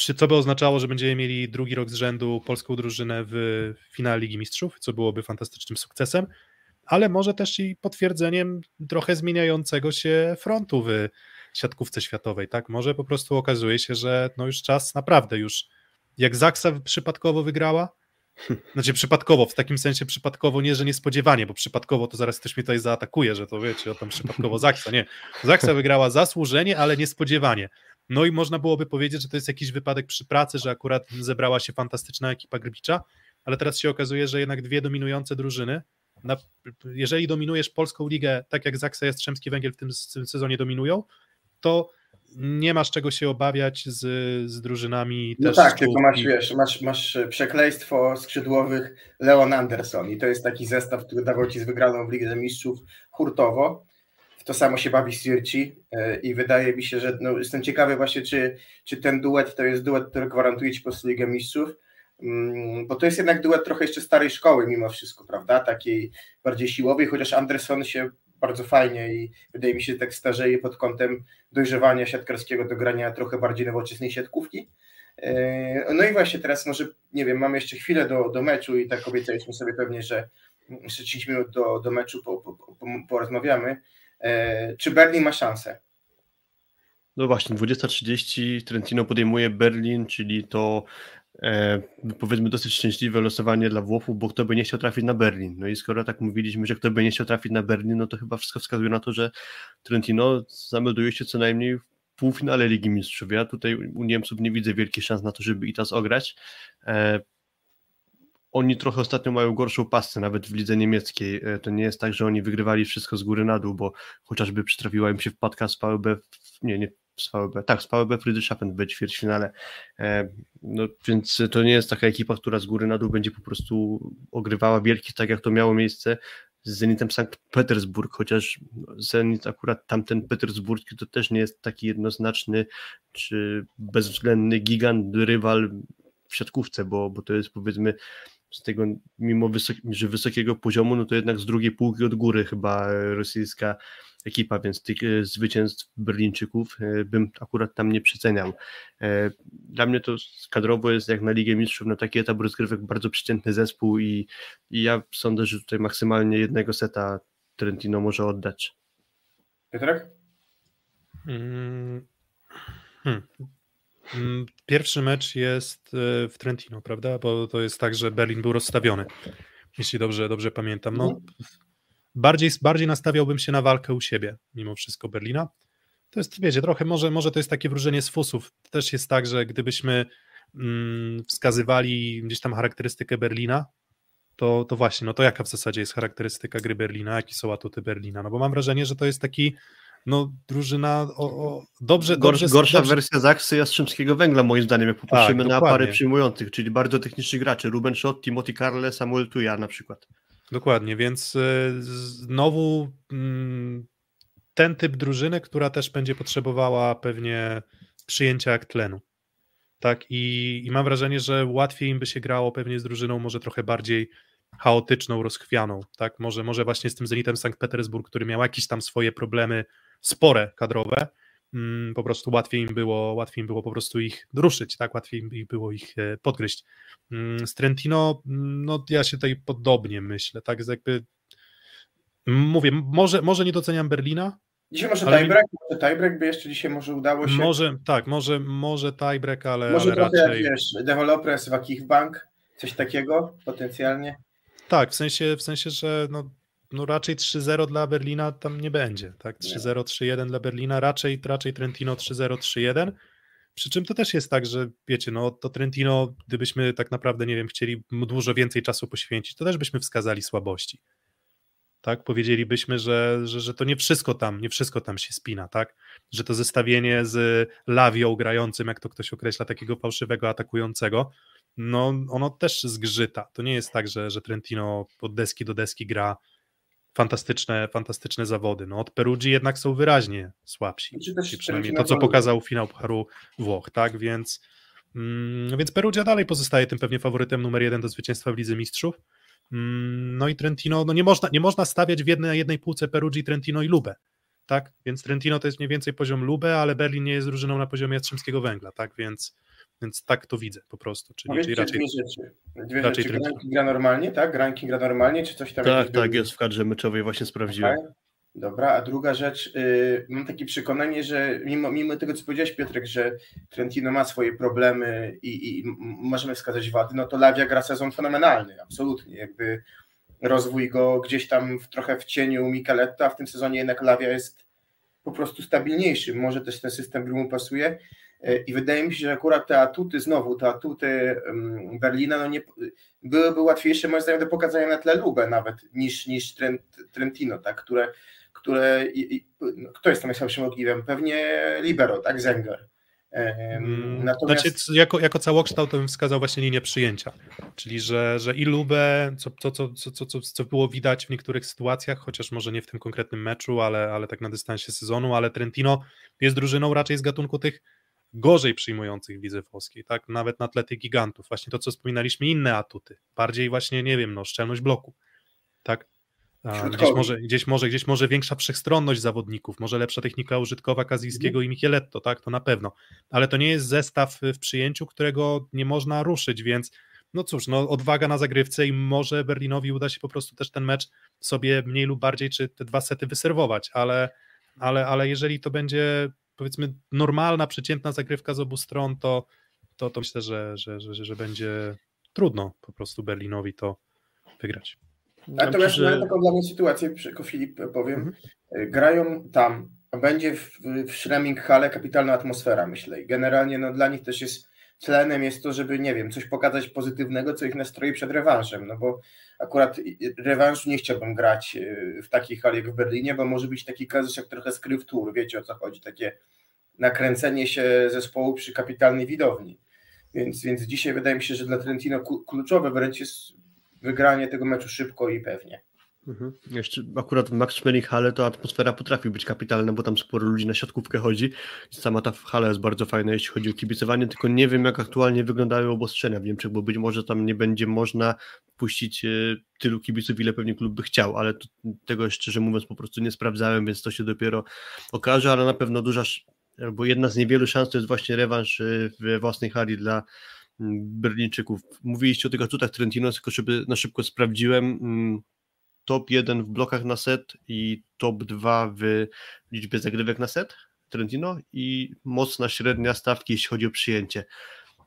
Speaker 3: czy co by oznaczało, że będziemy mieli drugi rok z rzędu polską drużynę w finale Ligi Mistrzów, co byłoby fantastycznym sukcesem, ale może też i potwierdzeniem trochę zmieniającego się frontu w siatkówce światowej, tak? Może po prostu okazuje się, że no już czas naprawdę już, jak Zaksa przypadkowo wygrała, *laughs* znaczy przypadkowo, w takim sensie przypadkowo nie, że niespodziewanie, bo przypadkowo to zaraz ktoś mnie tutaj zaatakuje, że to wiecie, o tam przypadkowo Zaksa, nie. Zaksa wygrała zasłużenie, ale niespodziewanie. No i można byłoby powiedzieć, że to jest jakiś wypadek przy pracy, że akurat zebrała się fantastyczna ekipa Grbicza, ale teraz się okazuje, że jednak dwie dominujące drużyny, na, jeżeli dominujesz polską ligę, tak jak Zaksa Jastrzębski Węgiel w tym sezonie dominują, to nie masz czego się obawiać z, z drużynami
Speaker 5: no tak, tylko masz, wiesz, masz, masz przekleństwo skrzydłowych Leon Anderson i to jest taki zestaw, który dawał ci z wygraną w Lidze Mistrzów hurtowo. W to samo się bawi Sirci e, i wydaje mi się, że no, jestem ciekawy właśnie, czy, czy ten duet to jest duet, który gwarantuje ci po prostu Ligę Mistrzów, mm, bo to jest jednak duet trochę jeszcze starej szkoły mimo wszystko, prawda, takiej bardziej siłowej, chociaż Anderson się bardzo fajnie i wydaje mi się, że tak starzeje pod kątem dojrzewania siatkarskiego do grania trochę bardziej nowoczesnej siatkówki. E, no i właśnie teraz może, nie wiem, mamy jeszcze chwilę do, do meczu i tak obiecaliśmy sobie pewnie, że jeszcze 10 minut do, do meczu po, po, po, porozmawiamy. E, czy Berlin ma szansę?
Speaker 4: No właśnie, 20.30 Trentino podejmuje Berlin, czyli to e, powiedzmy dosyć szczęśliwe losowanie dla Włochów, bo kto by nie chciał trafić na Berlin. No i skoro tak mówiliśmy, że kto by nie chciał trafić na Berlin, no to chyba wszystko wskazuje na to, że Trentino zamelduje się co najmniej w półfinale Ligi Mistrzów. Ja tutaj u Niemców nie widzę wielkich szans na to, żeby ITAS ograć. E, oni trochę ostatnio mają gorszą pasę, nawet w lidze niemieckiej. E, to nie jest tak, że oni wygrywali wszystko z góry na dół, bo chociażby przytrafiła im się wpadka z VB, nie, nie z VB, tak, z VB Friedrichshafen w ćwierćfinale. E, no, więc to nie jest taka ekipa, która z góry na dół będzie po prostu ogrywała wielkich, tak jak to miało miejsce z Zenitem Sankt Petersburg, chociaż Zenit akurat tamten petersburski to też nie jest taki jednoznaczny czy bezwzględny gigant, rywal w siatkówce, bo, bo to jest powiedzmy z tego, mimo wysoki, że wysokiego poziomu, no to jednak z drugiej półki od góry chyba rosyjska ekipa, więc tych e, zwycięstw Berlińczyków e, bym akurat tam nie przeceniał. E, dla mnie to kadrowo jest jak na Ligę Mistrzów, na taki etap rozgrywek bardzo przeciętny zespół i, i ja sądzę, że tutaj maksymalnie jednego seta Trentino może oddać.
Speaker 5: Piotrek?
Speaker 3: Hmm. Hmm. Mm, pierwszy mecz jest e, w Trentino, prawda? Bo to jest tak, że Berlin był rozstawiony, jeśli dobrze, dobrze pamiętam. No, mhm. bardziej, bardziej nastawiałbym się na walkę u siebie, mimo wszystko Berlina. To jest, wiecie, trochę może, może to jest takie wróżenie z fusów. Też jest tak, że gdybyśmy mm, wskazywali gdzieś tam charakterystykę Berlina, to, to właśnie, no to jaka w zasadzie jest charakterystyka gry Berlina, jakie są atuty Berlina? No bo mam wrażenie, że to jest taki no, drużyna o, o dobrze, dobrze...
Speaker 4: Gorsza dobrze... wersja Zaksy Jastrzębskiego Węgla, moim zdaniem, jak popatrzymy tak, na parę przyjmujących, czyli bardzo techniczni gracze, Ruben Schott, Timothy Carle, Samuel Tuja na przykład.
Speaker 3: Dokładnie, więc e, znowu mm, ten typ drużyny, która też będzie potrzebowała pewnie przyjęcia jak tlenu. tak, i, i mam wrażenie, że łatwiej im by się grało pewnie z drużyną może trochę bardziej chaotyczną, rozchwianą, tak, może, może właśnie z tym Zenitem Sankt Petersburg, który miał jakieś tam swoje problemy spore kadrowe, mm, po prostu łatwiej im było, łatwiej im było po prostu ich ruszyć, tak, łatwiej im było ich e, podgryźć. Mm, z Trentino, mm, no ja się tutaj podobnie myślę, tak, jest jakby mówię, może, może nie doceniam Berlina,
Speaker 5: Dzisiaj może tiebreak, może tiebreak by jeszcze dzisiaj może udało się.
Speaker 3: może, tak, może, może tiebreak, ale,
Speaker 5: może
Speaker 3: ale raczej...
Speaker 5: jak wiesz, Akich coś takiego potencjalnie.
Speaker 3: Tak, w sensie, w sensie że no, no raczej 3-0 dla Berlina tam nie będzie. Tak? 3-0, 3-1 dla Berlina, raczej, raczej Trentino 3-0, 3-1. Przy czym to też jest tak, że wiecie, no to Trentino, gdybyśmy tak naprawdę, nie wiem, chcieli mu dużo więcej czasu poświęcić, to też byśmy wskazali słabości. Tak, powiedzielibyśmy, że, że, że to nie wszystko tam, nie wszystko tam się spina, tak? Że to zestawienie z Lawią grającym, jak to ktoś określa, takiego fałszywego atakującego, no ono też zgrzyta. To nie jest tak, że, że Trentino od deski do deski gra fantastyczne, fantastyczne zawody. No od Perugii jednak są wyraźnie słabsi.
Speaker 5: Czy też
Speaker 3: Czyli przynajmniej to, co pokazał finał Pucharu Włoch, tak? Więc, mm, więc Perugia dalej pozostaje tym pewnie faworytem numer jeden do zwycięstwa w Lidze Mistrzów. Mm, No i Trentino, no nie można, nie można stawiać w jednej, jednej półce Perugii, Trentino i Lubę. Tak? Więc Trentino to jest mniej więcej poziom Lubę, ale Berlin nie jest drużyną na poziomie Jastrzębskiego Węgla, tak? Więc, więc tak to widzę po prostu. Czyli, czyli
Speaker 5: Powiedzcie
Speaker 3: raczej
Speaker 5: dwie rzeczy. Dwie
Speaker 3: raczej
Speaker 5: rzeczy. Granki gra normalnie, tak? Granki gra normalnie, czy coś tam?
Speaker 4: Tak, tak, jest w kadrze meczowej, właśnie sprawdziłem.
Speaker 5: Okej. Dobra, a druga rzecz, y, mam takie przekonanie, że mimo, mimo tego, co powiedziałeś Piotrek, że Trentino ma swoje problemy i, i możemy wskazać wady, no to Lawia gra sezon fenomenalny, absolutnie, jakby rozwój go gdzieś tam w, trochę w cieniu Mikeletta, a w tym sezonie jednak Lawia jest po prostu stabilniejszy, może też ten system gry mu pasuje i wydaje mi się, że akurat te atuty znowu, te atuty Berlina, no nie, byłyby łatwiejsze moim zdaniem do pokazania na tle Lubę nawet niż, niż Trent, Trentino, tak, które które. i- i- no, Kto jest tam najsłabszym ogniwem? Pewnie Libero, tak? Zenger.
Speaker 3: Mm,
Speaker 5: Natomiast
Speaker 3: Znaczy, jako, jako całokształt to bym wskazał właśnie linię przyjęcia, czyli że, że i Lubę, co, co, co, co, co było widać w niektórych sytuacjach, chociaż może nie w tym konkretnym meczu, ale, ale tak na dystansie sezonu, ale Trentino jest drużyną raczej z gatunku tych gorzej przyjmujących w lidze włoskiej, tak, nawet na tle tych gigantów, właśnie to, co wspominaliśmy, inne atuty, bardziej właśnie, nie wiem, no, szczelność bloku, tak, gdzieś może, gdzieś, może, gdzieś może większa wszechstronność zawodników, może lepsza technika użytkowa Kazijskiego i Micheletto, tak, to na pewno, ale to nie jest zestaw w przyjęciu, którego nie można ruszyć, więc no cóż, no odwaga na zagrywce i może Berlinowi uda się po prostu też ten mecz sobie mniej lub bardziej, czy te dwa sety wyserwować, ale, ale, ale jeżeli to będzie powiedzmy normalna, przeciętna zagrywka z obu stron, to, to, to myślę, że, że, że, że, że będzie trudno po prostu Berlinowi to wygrać.
Speaker 5: Natomiast
Speaker 4: Myślę,
Speaker 5: mamy taką dla mnie sytuację, tylko Filip powiem.
Speaker 3: Mhm.
Speaker 5: Y, Grają tam, będzie w, w Schremming Halle kapitalna atmosfera, myślę. I generalnie no, dla nich też jest tlenem jest to, żeby, nie wiem, coś pokazać pozytywnego, co ich nastroi przed rewanżem, no bo akurat rewanżu nie chciałbym grać y, w takiej hali jak w Berlinie, bo może być taki kazus jak trochę skryw tour, wiecie o co chodzi, takie nakręcenie się zespołu przy kapitalnej widowni. Więc, więc dzisiaj wydaje mi się, że dla Trentino kluczowe wręcz jest wygranie tego meczu szybko i pewnie.
Speaker 4: Mhm. Jeszcze akurat w Max Schmeling Halle to atmosfera potrafi być kapitalna, bo tam sporo ludzi na siatkówkę chodzi. Sama ta hala jest bardzo fajna, jeśli chodzi o kibicowanie, tylko nie wiem, jak aktualnie wyglądają obostrzenia w Niemczech, bo być może tam nie będzie można puścić e, tylu kibiców, ile pewnie klub by chciał, ale to, tego szczerze mówiąc po prostu nie sprawdzałem, więc to się dopiero okaże, ale na pewno duża, albo jedna z niewielu szans to jest właśnie rewanż e, w własnej hali dla mm, Berlińczyków. Mówiliście o tych atutach Trentino, tylko żeby na szybko sprawdziłem, mm, top 1 w blokach na set i top 2 w liczbie zagrywek na set Trentino i mocna średnia stawki, jeśli chodzi o przyjęcie.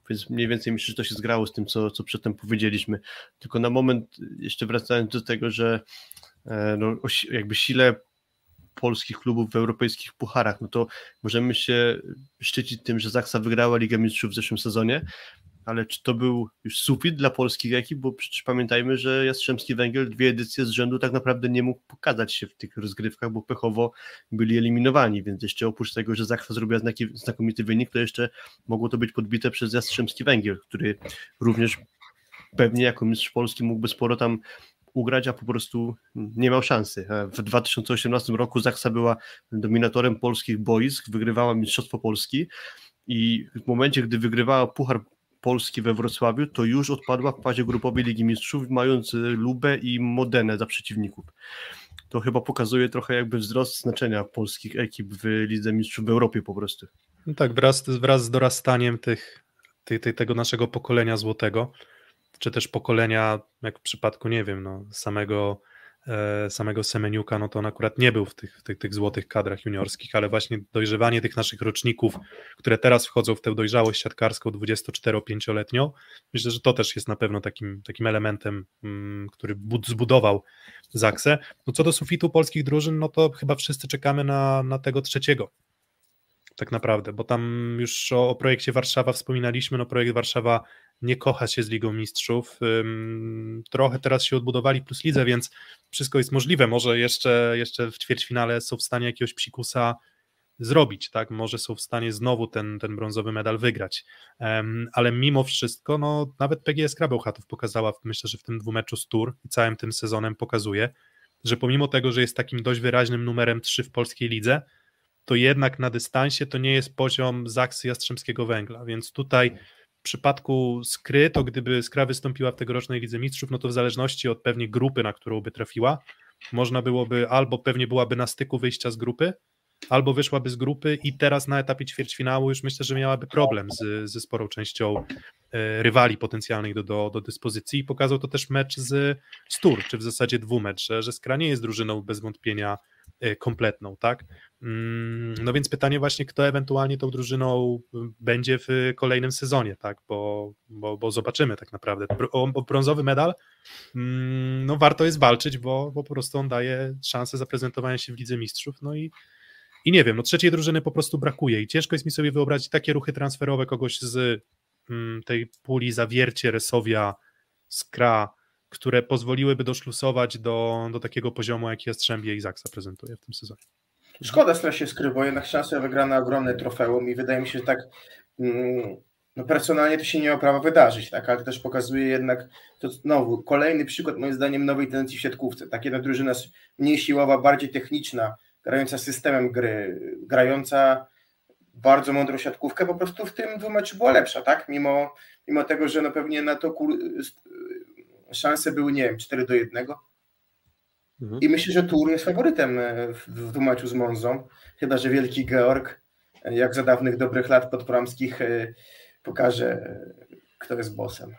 Speaker 4: Więc mniej więcej myślę, że to się zgrało z tym, co, co przedtem powiedzieliśmy. Tylko na moment, jeszcze wracając do tego, że e, no, jakby sile polskich klubów w europejskich pucharach, no to możemy się szczycić tym, że Zaksa wygrała Ligę Mistrzów w zeszłym sezonie, ale czy to był już sufit dla polskich ekip, bo przecież pamiętajmy, że Jastrzębski Węgiel dwie edycje z rzędu tak naprawdę nie mógł pokazać się w tych rozgrywkach, bo pechowo byli eliminowani, więc jeszcze oprócz tego, że Zaksa zrobiła znaki, znakomity wynik, to jeszcze mogło to być podbite przez Jastrzębski Węgiel, który również pewnie jako mistrz Polski mógłby sporo tam ugrać, a po prostu nie miał szansy. W 2018 roku Zaksa była dominatorem polskich boisk, wygrywała Mistrzostwo Polski, i w momencie, gdy wygrywała Puchar Polski we Wrocławiu, to już odpadła w fazie grupowej Ligi Mistrzów, mając Lubę i Modenę za przeciwników. To chyba pokazuje trochę jakby wzrost znaczenia polskich ekip w Lidze Mistrzów w Europie po prostu.
Speaker 3: No tak, wraz, wraz z dorastaniem tych, tych, tego naszego pokolenia złotego, czy też pokolenia, jak w przypadku, nie wiem, no, samego E, samego Semeniuka, no to on akurat nie był w tych, w tych, tych złotych kadrach juniorskich, ale właśnie dojrzewanie tych naszych roczników, które teraz wchodzą w tę dojrzałość siatkarską 24-5-letnią, myślę, że to też jest na pewno takim, takim elementem, mm, który zbudował Zaksę. No co do sufitu polskich drużyn, no to chyba wszyscy czekamy na, na tego trzeciego, tak naprawdę, bo tam już o, o, projekcie Warszawa wspominaliśmy, no projekt Warszawa nie kocha się z Ligą Mistrzów, trochę teraz się odbudowali plus lidze, więc wszystko jest możliwe, może jeszcze, jeszcze w ćwierćfinale są w stanie jakiegoś psikusa zrobić, tak, może są w stanie znowu ten, ten brązowy medal wygrać, ale mimo wszystko, no nawet PGS Krabełchatów pokazała, myślę, że w tym dwumeczu z Tour i całym tym sezonem pokazuje, że pomimo tego, że jest takim dość wyraźnym numerem 3 w polskiej lidze, to jednak na dystansie to nie jest poziom Zaksy Jastrzębskiego Węgla, więc tutaj w przypadku Skry, to gdyby Skra wystąpiła w tegorocznej Lidze Mistrzów, no to w zależności od pewnie grupy, na którą by trafiła, można byłoby albo pewnie byłaby na styku wyjścia z grupy, albo wyszłaby z grupy i teraz na etapie ćwierćfinału już myślę, że miałaby problem z, ze sporą częścią e, rywali potencjalnych do, do, do dyspozycji. I pokazał to też mecz z Stur, czy w zasadzie dwumecz, że, Skra nie jest drużyną bez wątpienia kompletną, tak? Mm, no więc pytanie właśnie, kto ewentualnie tą drużyną będzie w kolejnym sezonie, tak, bo, bo, bo zobaczymy tak naprawdę. O, o brązowy medal, mm, no warto jest walczyć, bo, bo po prostu on daje szansę zaprezentowania się w Lidze Mistrzów, no i, i nie wiem, no trzeciej drużyny po prostu brakuje i ciężko jest mi sobie wyobrazić takie ruchy transferowe kogoś z mm, tej puli Zawiercie, Resowia, Skra, które pozwoliłyby doszlusować do, do takiego poziomu, jaki Jastrzębie i Zaksa prezentuje w tym sezonie.
Speaker 5: Szkoda strasznie skry, bo jednak szansa wygrana ogromne trofeum i wydaje mi się, że tak mm, no personalnie to się nie ma prawa wydarzyć, tak, ale też pokazuje jednak to znowu kolejny przykład moim zdaniem nowej tendencji w siatkówce. Tak jedna drużyna mniej siłowa, bardziej techniczna, grająca systemem gry, grająca bardzo mądrą siatkówkę, po prostu w tym dwumeczu była lepsza, tak? Mimo, mimo tego, że no pewnie na to. Szanse były, nie wiem, 4 do 1, Mhm. I myślę, że Tour jest faworytem e, w, w meczu z Monzą, chyba że wielki Georg, e, jak za dawnych dobrych lat podpramskich, e, pokaże, kto jest bossem.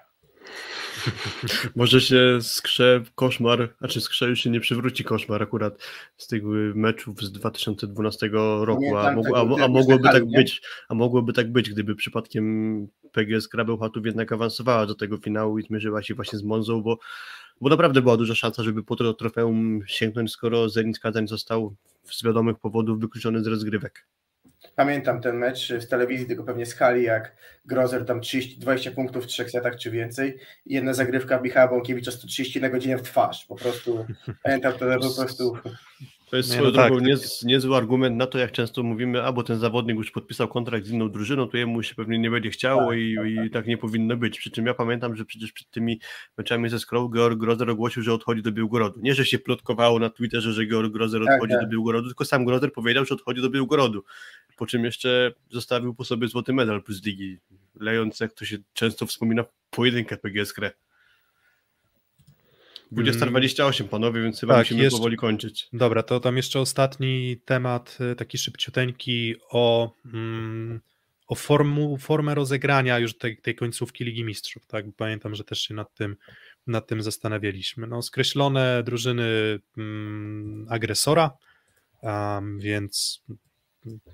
Speaker 5: *laughs*
Speaker 4: Może się skrze koszmar, znaczy skrze już się nie przywróci koszmar akurat z tych meczów z 2012 roku, a, mógł, a, a mogłoby tak być, a mogłoby tak być, gdyby przypadkiem PGS Krabełchatów jednak awansowała do tego finału i zmierzyła się właśnie z Monzą, bo bo naprawdę była duża szansa, żeby po to trofeum sięgnąć, skoro Zenit Kazań został z wiadomych powodów wykluczony z rozgrywek.
Speaker 5: Pamiętam ten mecz w telewizji, tylko pewnie z hali, jak Grozer tam 30, 20 punktów w trzech setach czy więcej i jedna zagrywka Michała Bąkiewicza 130 na godzinę w twarz. Po prostu *laughs* pamiętam to po prostu
Speaker 4: to jest swoją no drogą tak. niezły argument na to, jak często mówimy, albo ten zawodnik już podpisał kontrakt z inną drużyną, to jemu się pewnie nie będzie chciało tak, i, tak, i tak. tak nie powinno być. Przy czym ja pamiętam, że przecież przed tymi meczami ze Skrą Georg Grozer ogłosił, że odchodzi do Białgorodu. Nie, że się plotkowało na Twitterze, że Georg Grozer tak, odchodzi tak, do Białgorodu, tylko sam Grozer powiedział, że odchodzi do Białgorodu. Po czym jeszcze zostawił po sobie złoty medal plus ligi, lejąc, jak to się często wspomina, pojedynkę PGS Krę. 20.28 panowie, więc chyba tak, musimy jeszcze, powoli kończyć.
Speaker 3: Dobra, to tam jeszcze ostatni temat, y, taki szybciuteńki o, mm, o formu, formę rozegrania już tej, tej końcówki Ligi Mistrzów. Tak? Pamiętam, że też się nad tym, nad tym zastanawialiśmy. No, skreślone drużyny mm, agresora, um, więc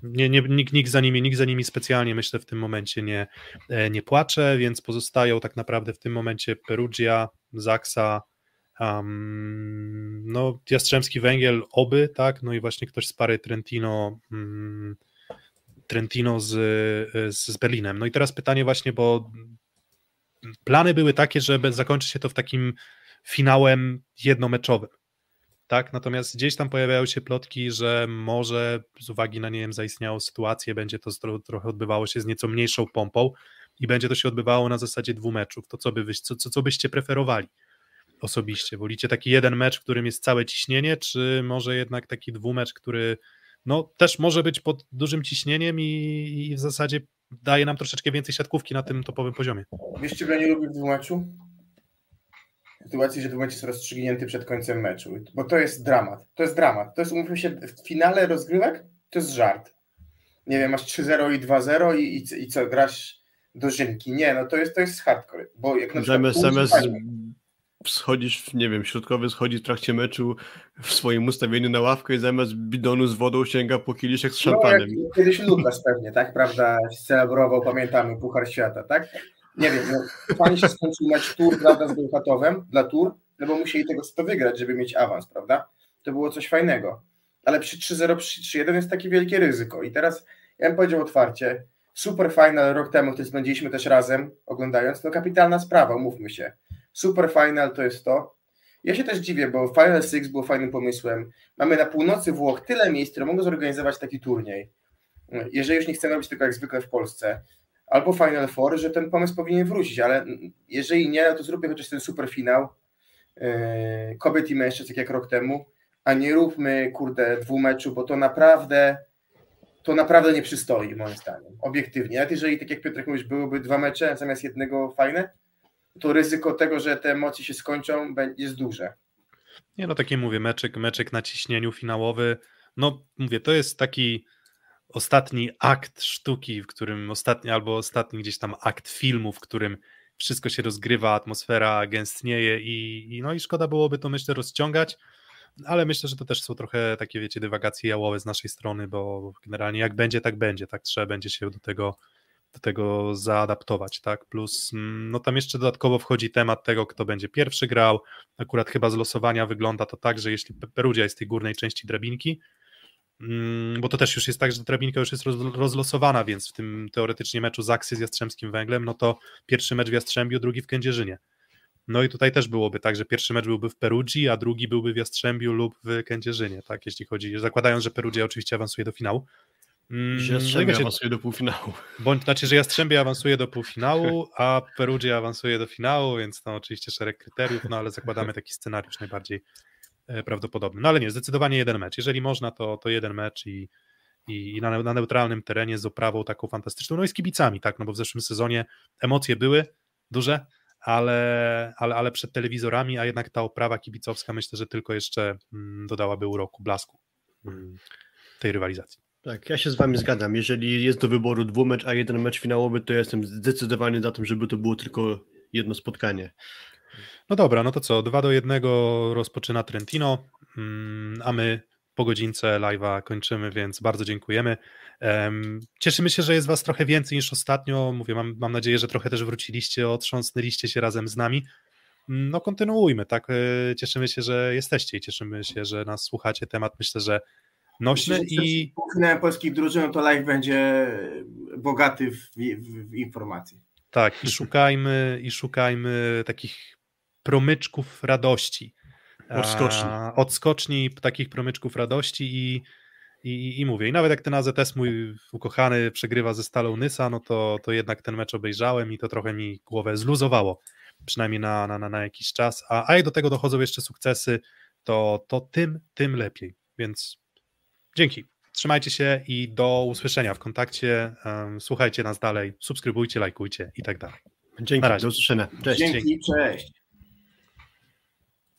Speaker 3: nie, nie, nikt, nikt, za nimi, nikt za nimi specjalnie myślę w tym momencie nie, e, nie płacze, więc pozostają tak naprawdę w tym momencie Perugia, Zaksa, Um, no, Jastrzębski Węgiel oby, tak, no i właśnie ktoś z pary Trentino, um, Trentino z, z Berlinem. No i teraz pytanie właśnie, bo plany były takie, żeby zakończyć się to w takim finałem jednomeczowym, tak, natomiast gdzieś tam pojawiają się plotki, że może z uwagi na, nie wiem, zaistniałą sytuację, będzie to trochę odbywało się z nieco mniejszą pompą i będzie to się odbywało na zasadzie dwóch meczów. To co, by wy, co, co, co byście preferowali? osobiście? Wolicie taki jeden mecz, w którym jest całe ciśnienie, czy może jednak taki dwumecz, który no też może być pod dużym ciśnieniem i, i w zasadzie daje nam troszeczkę więcej siatkówki na tym topowym poziomie.
Speaker 5: Wiesz, czego nie lubię w dwumeczu? Sytuacji, że dwumecz jest rozstrzygnięty przed końcem meczu, bo to jest dramat. To jest dramat. To jest, umówmy się, w finale rozgrywek to jest żart. Nie wiem, masz 3-0 i 2-0 i, i, i co, grasz do żynki. Nie, no to jest, to jest hardcore, bo jak na
Speaker 4: zamiast schodzisz, nie wiem, środkowy schodzi w trakcie meczu w swoim ustawieniu na ławkę i zamiast bidonu z wodą sięga po kieliszek z szampanem. No,
Speaker 5: kiedyś Lukas pewnie, tak, prawda, celebrował, pamiętamy, Puchar Świata, tak? Nie wiem, no, fajnie się skończył mecz Tur, prawda, z Bełchatowem dla Tur, no bo musieli tego to wygrać, żeby mieć awans, prawda? To było coś fajnego. Ale przy 3-0, przy 3-1 jest takie wielkie ryzyko. I teraz, ja bym powiedział otwarcie, super final rok temu, który spędziliśmy też razem oglądając, no kapitalna sprawa, umówmy się. Super final to jest to. Ja się też dziwię, bo Final Six było fajnym pomysłem. Mamy na północy Włoch tyle miejsc, które mogą zorganizować taki turniej. Jeżeli już nie chcemy robić tylko jak zwykle w Polsce, albo Final Four, że ten pomysł powinien wrócić, ale jeżeli nie, no to zróbmy chociaż ten super finał yy, kobiet i mężczyzn, tak jak rok temu, a nie róbmy, kurde, dwumeczu, bo to naprawdę to naprawdę nie przystoi, moim zdaniem, obiektywnie. Nawet jeżeli, tak jak Piotrek mówisz, byłyby dwa mecze zamiast jednego fajne, to ryzyko tego, że te emocje się skończą, jest duże.
Speaker 3: Nie no, takie mówię, meczek, meczek na ciśnieniu finałowy, no mówię, to jest taki ostatni akt sztuki, w którym ostatni, albo ostatni gdzieś tam akt filmu, w którym wszystko się rozgrywa, atmosfera gęstnieje i, i no i szkoda byłoby to myślę rozciągać, ale myślę, że to też są trochę takie wiecie dywagacje jałowe z naszej strony, bo generalnie jak będzie, tak będzie, tak trzeba będzie się do tego do tego zaadaptować, tak? Plus, mm, no tam jeszcze dodatkowo wchodzi temat tego, kto będzie pierwszy grał. Akurat chyba z losowania wygląda to tak, że jeśli Perugia jest tej górnej części drabinki, bo to też już jest tak, że drabinka już jest rozlosowana, więc w tym teoretycznie meczu Zaksy z Jastrzębskim Węglem, no to pierwszy mecz w Jastrzębiu, drugi w Kędzierzynie. No i tutaj też byłoby tak, że pierwszy mecz byłby w Perugii, a drugi byłby w Jastrzębiu lub w Kędzierzynie, tak, jeśli chodzi, zakładając, że Perugia oczywiście awansuje do finału.
Speaker 4: Mm, że Jastrzębie no awansuje do półfinału.
Speaker 3: Bądź znaczy, że Jastrzębie awansuje do półfinału, *laughs* a Perugia awansuje do finału, więc to oczywiście szereg kryteriów, no ale zakładamy taki scenariusz najbardziej prawdopodobny. No ale nie, zdecydowanie jeden mecz. Jeżeli można, to, to jeden mecz i, i, i na, na, neutralnym terenie z oprawą taką fantastyczną, no i z kibicami, tak, no bo w zeszłym sezonie emocje były duże, ale, ale, ale przed telewizorami, a jednak ta oprawa kibicowska myślę, że tylko jeszcze mm, dodałaby uroku, blasku mm, tej rywalizacji.
Speaker 4: Tak, ja się z wami zgadzam. Jeżeli jest do wyboru dwumecz, a jeden mecz finałowy, to ja jestem zdecydowany za tym, żeby to było tylko jedno spotkanie.
Speaker 3: No dobra, no to co, 2 do 1 rozpoczyna Trentino, mm, a my po godzince live'a kończymy, więc bardzo dziękujemy. Cieszymy się, że jest was trochę więcej niż ostatnio. Mówię, mam, mam nadzieję, że trochę też wróciliście, otrząsnęliście się razem z nami. Mm, no kontynuujmy, tak? E, cieszymy się, że jesteście i cieszymy się, że nas słuchacie. Temat myślę, że nośny i...
Speaker 5: Półfinałem polskich drużyn, to live będzie bogaty w, w, w informacje.
Speaker 3: Tak, i szukajmy, i szukajmy takich promyczków radości.
Speaker 4: Odskoczni.
Speaker 3: Odskoczni takich promyczków radości i, i, i mówię, i nawet jak ten AZS mój ukochany przegrywa ze Stalą Nysa, no to, to jednak ten mecz obejrzałem i to trochę mi głowę zluzowało, przynajmniej na, na, na jakiś czas, a, a jak do tego dochodzą jeszcze sukcesy, to, to tym, tym lepiej, więc Dzięki. Trzymajcie się i do usłyszenia w kontakcie. Słuchajcie nas dalej, subskrybujcie, lajkujcie i tak dalej.
Speaker 4: Dzięki, do usłyszenia.
Speaker 5: Cześć. Dzięki, cześć.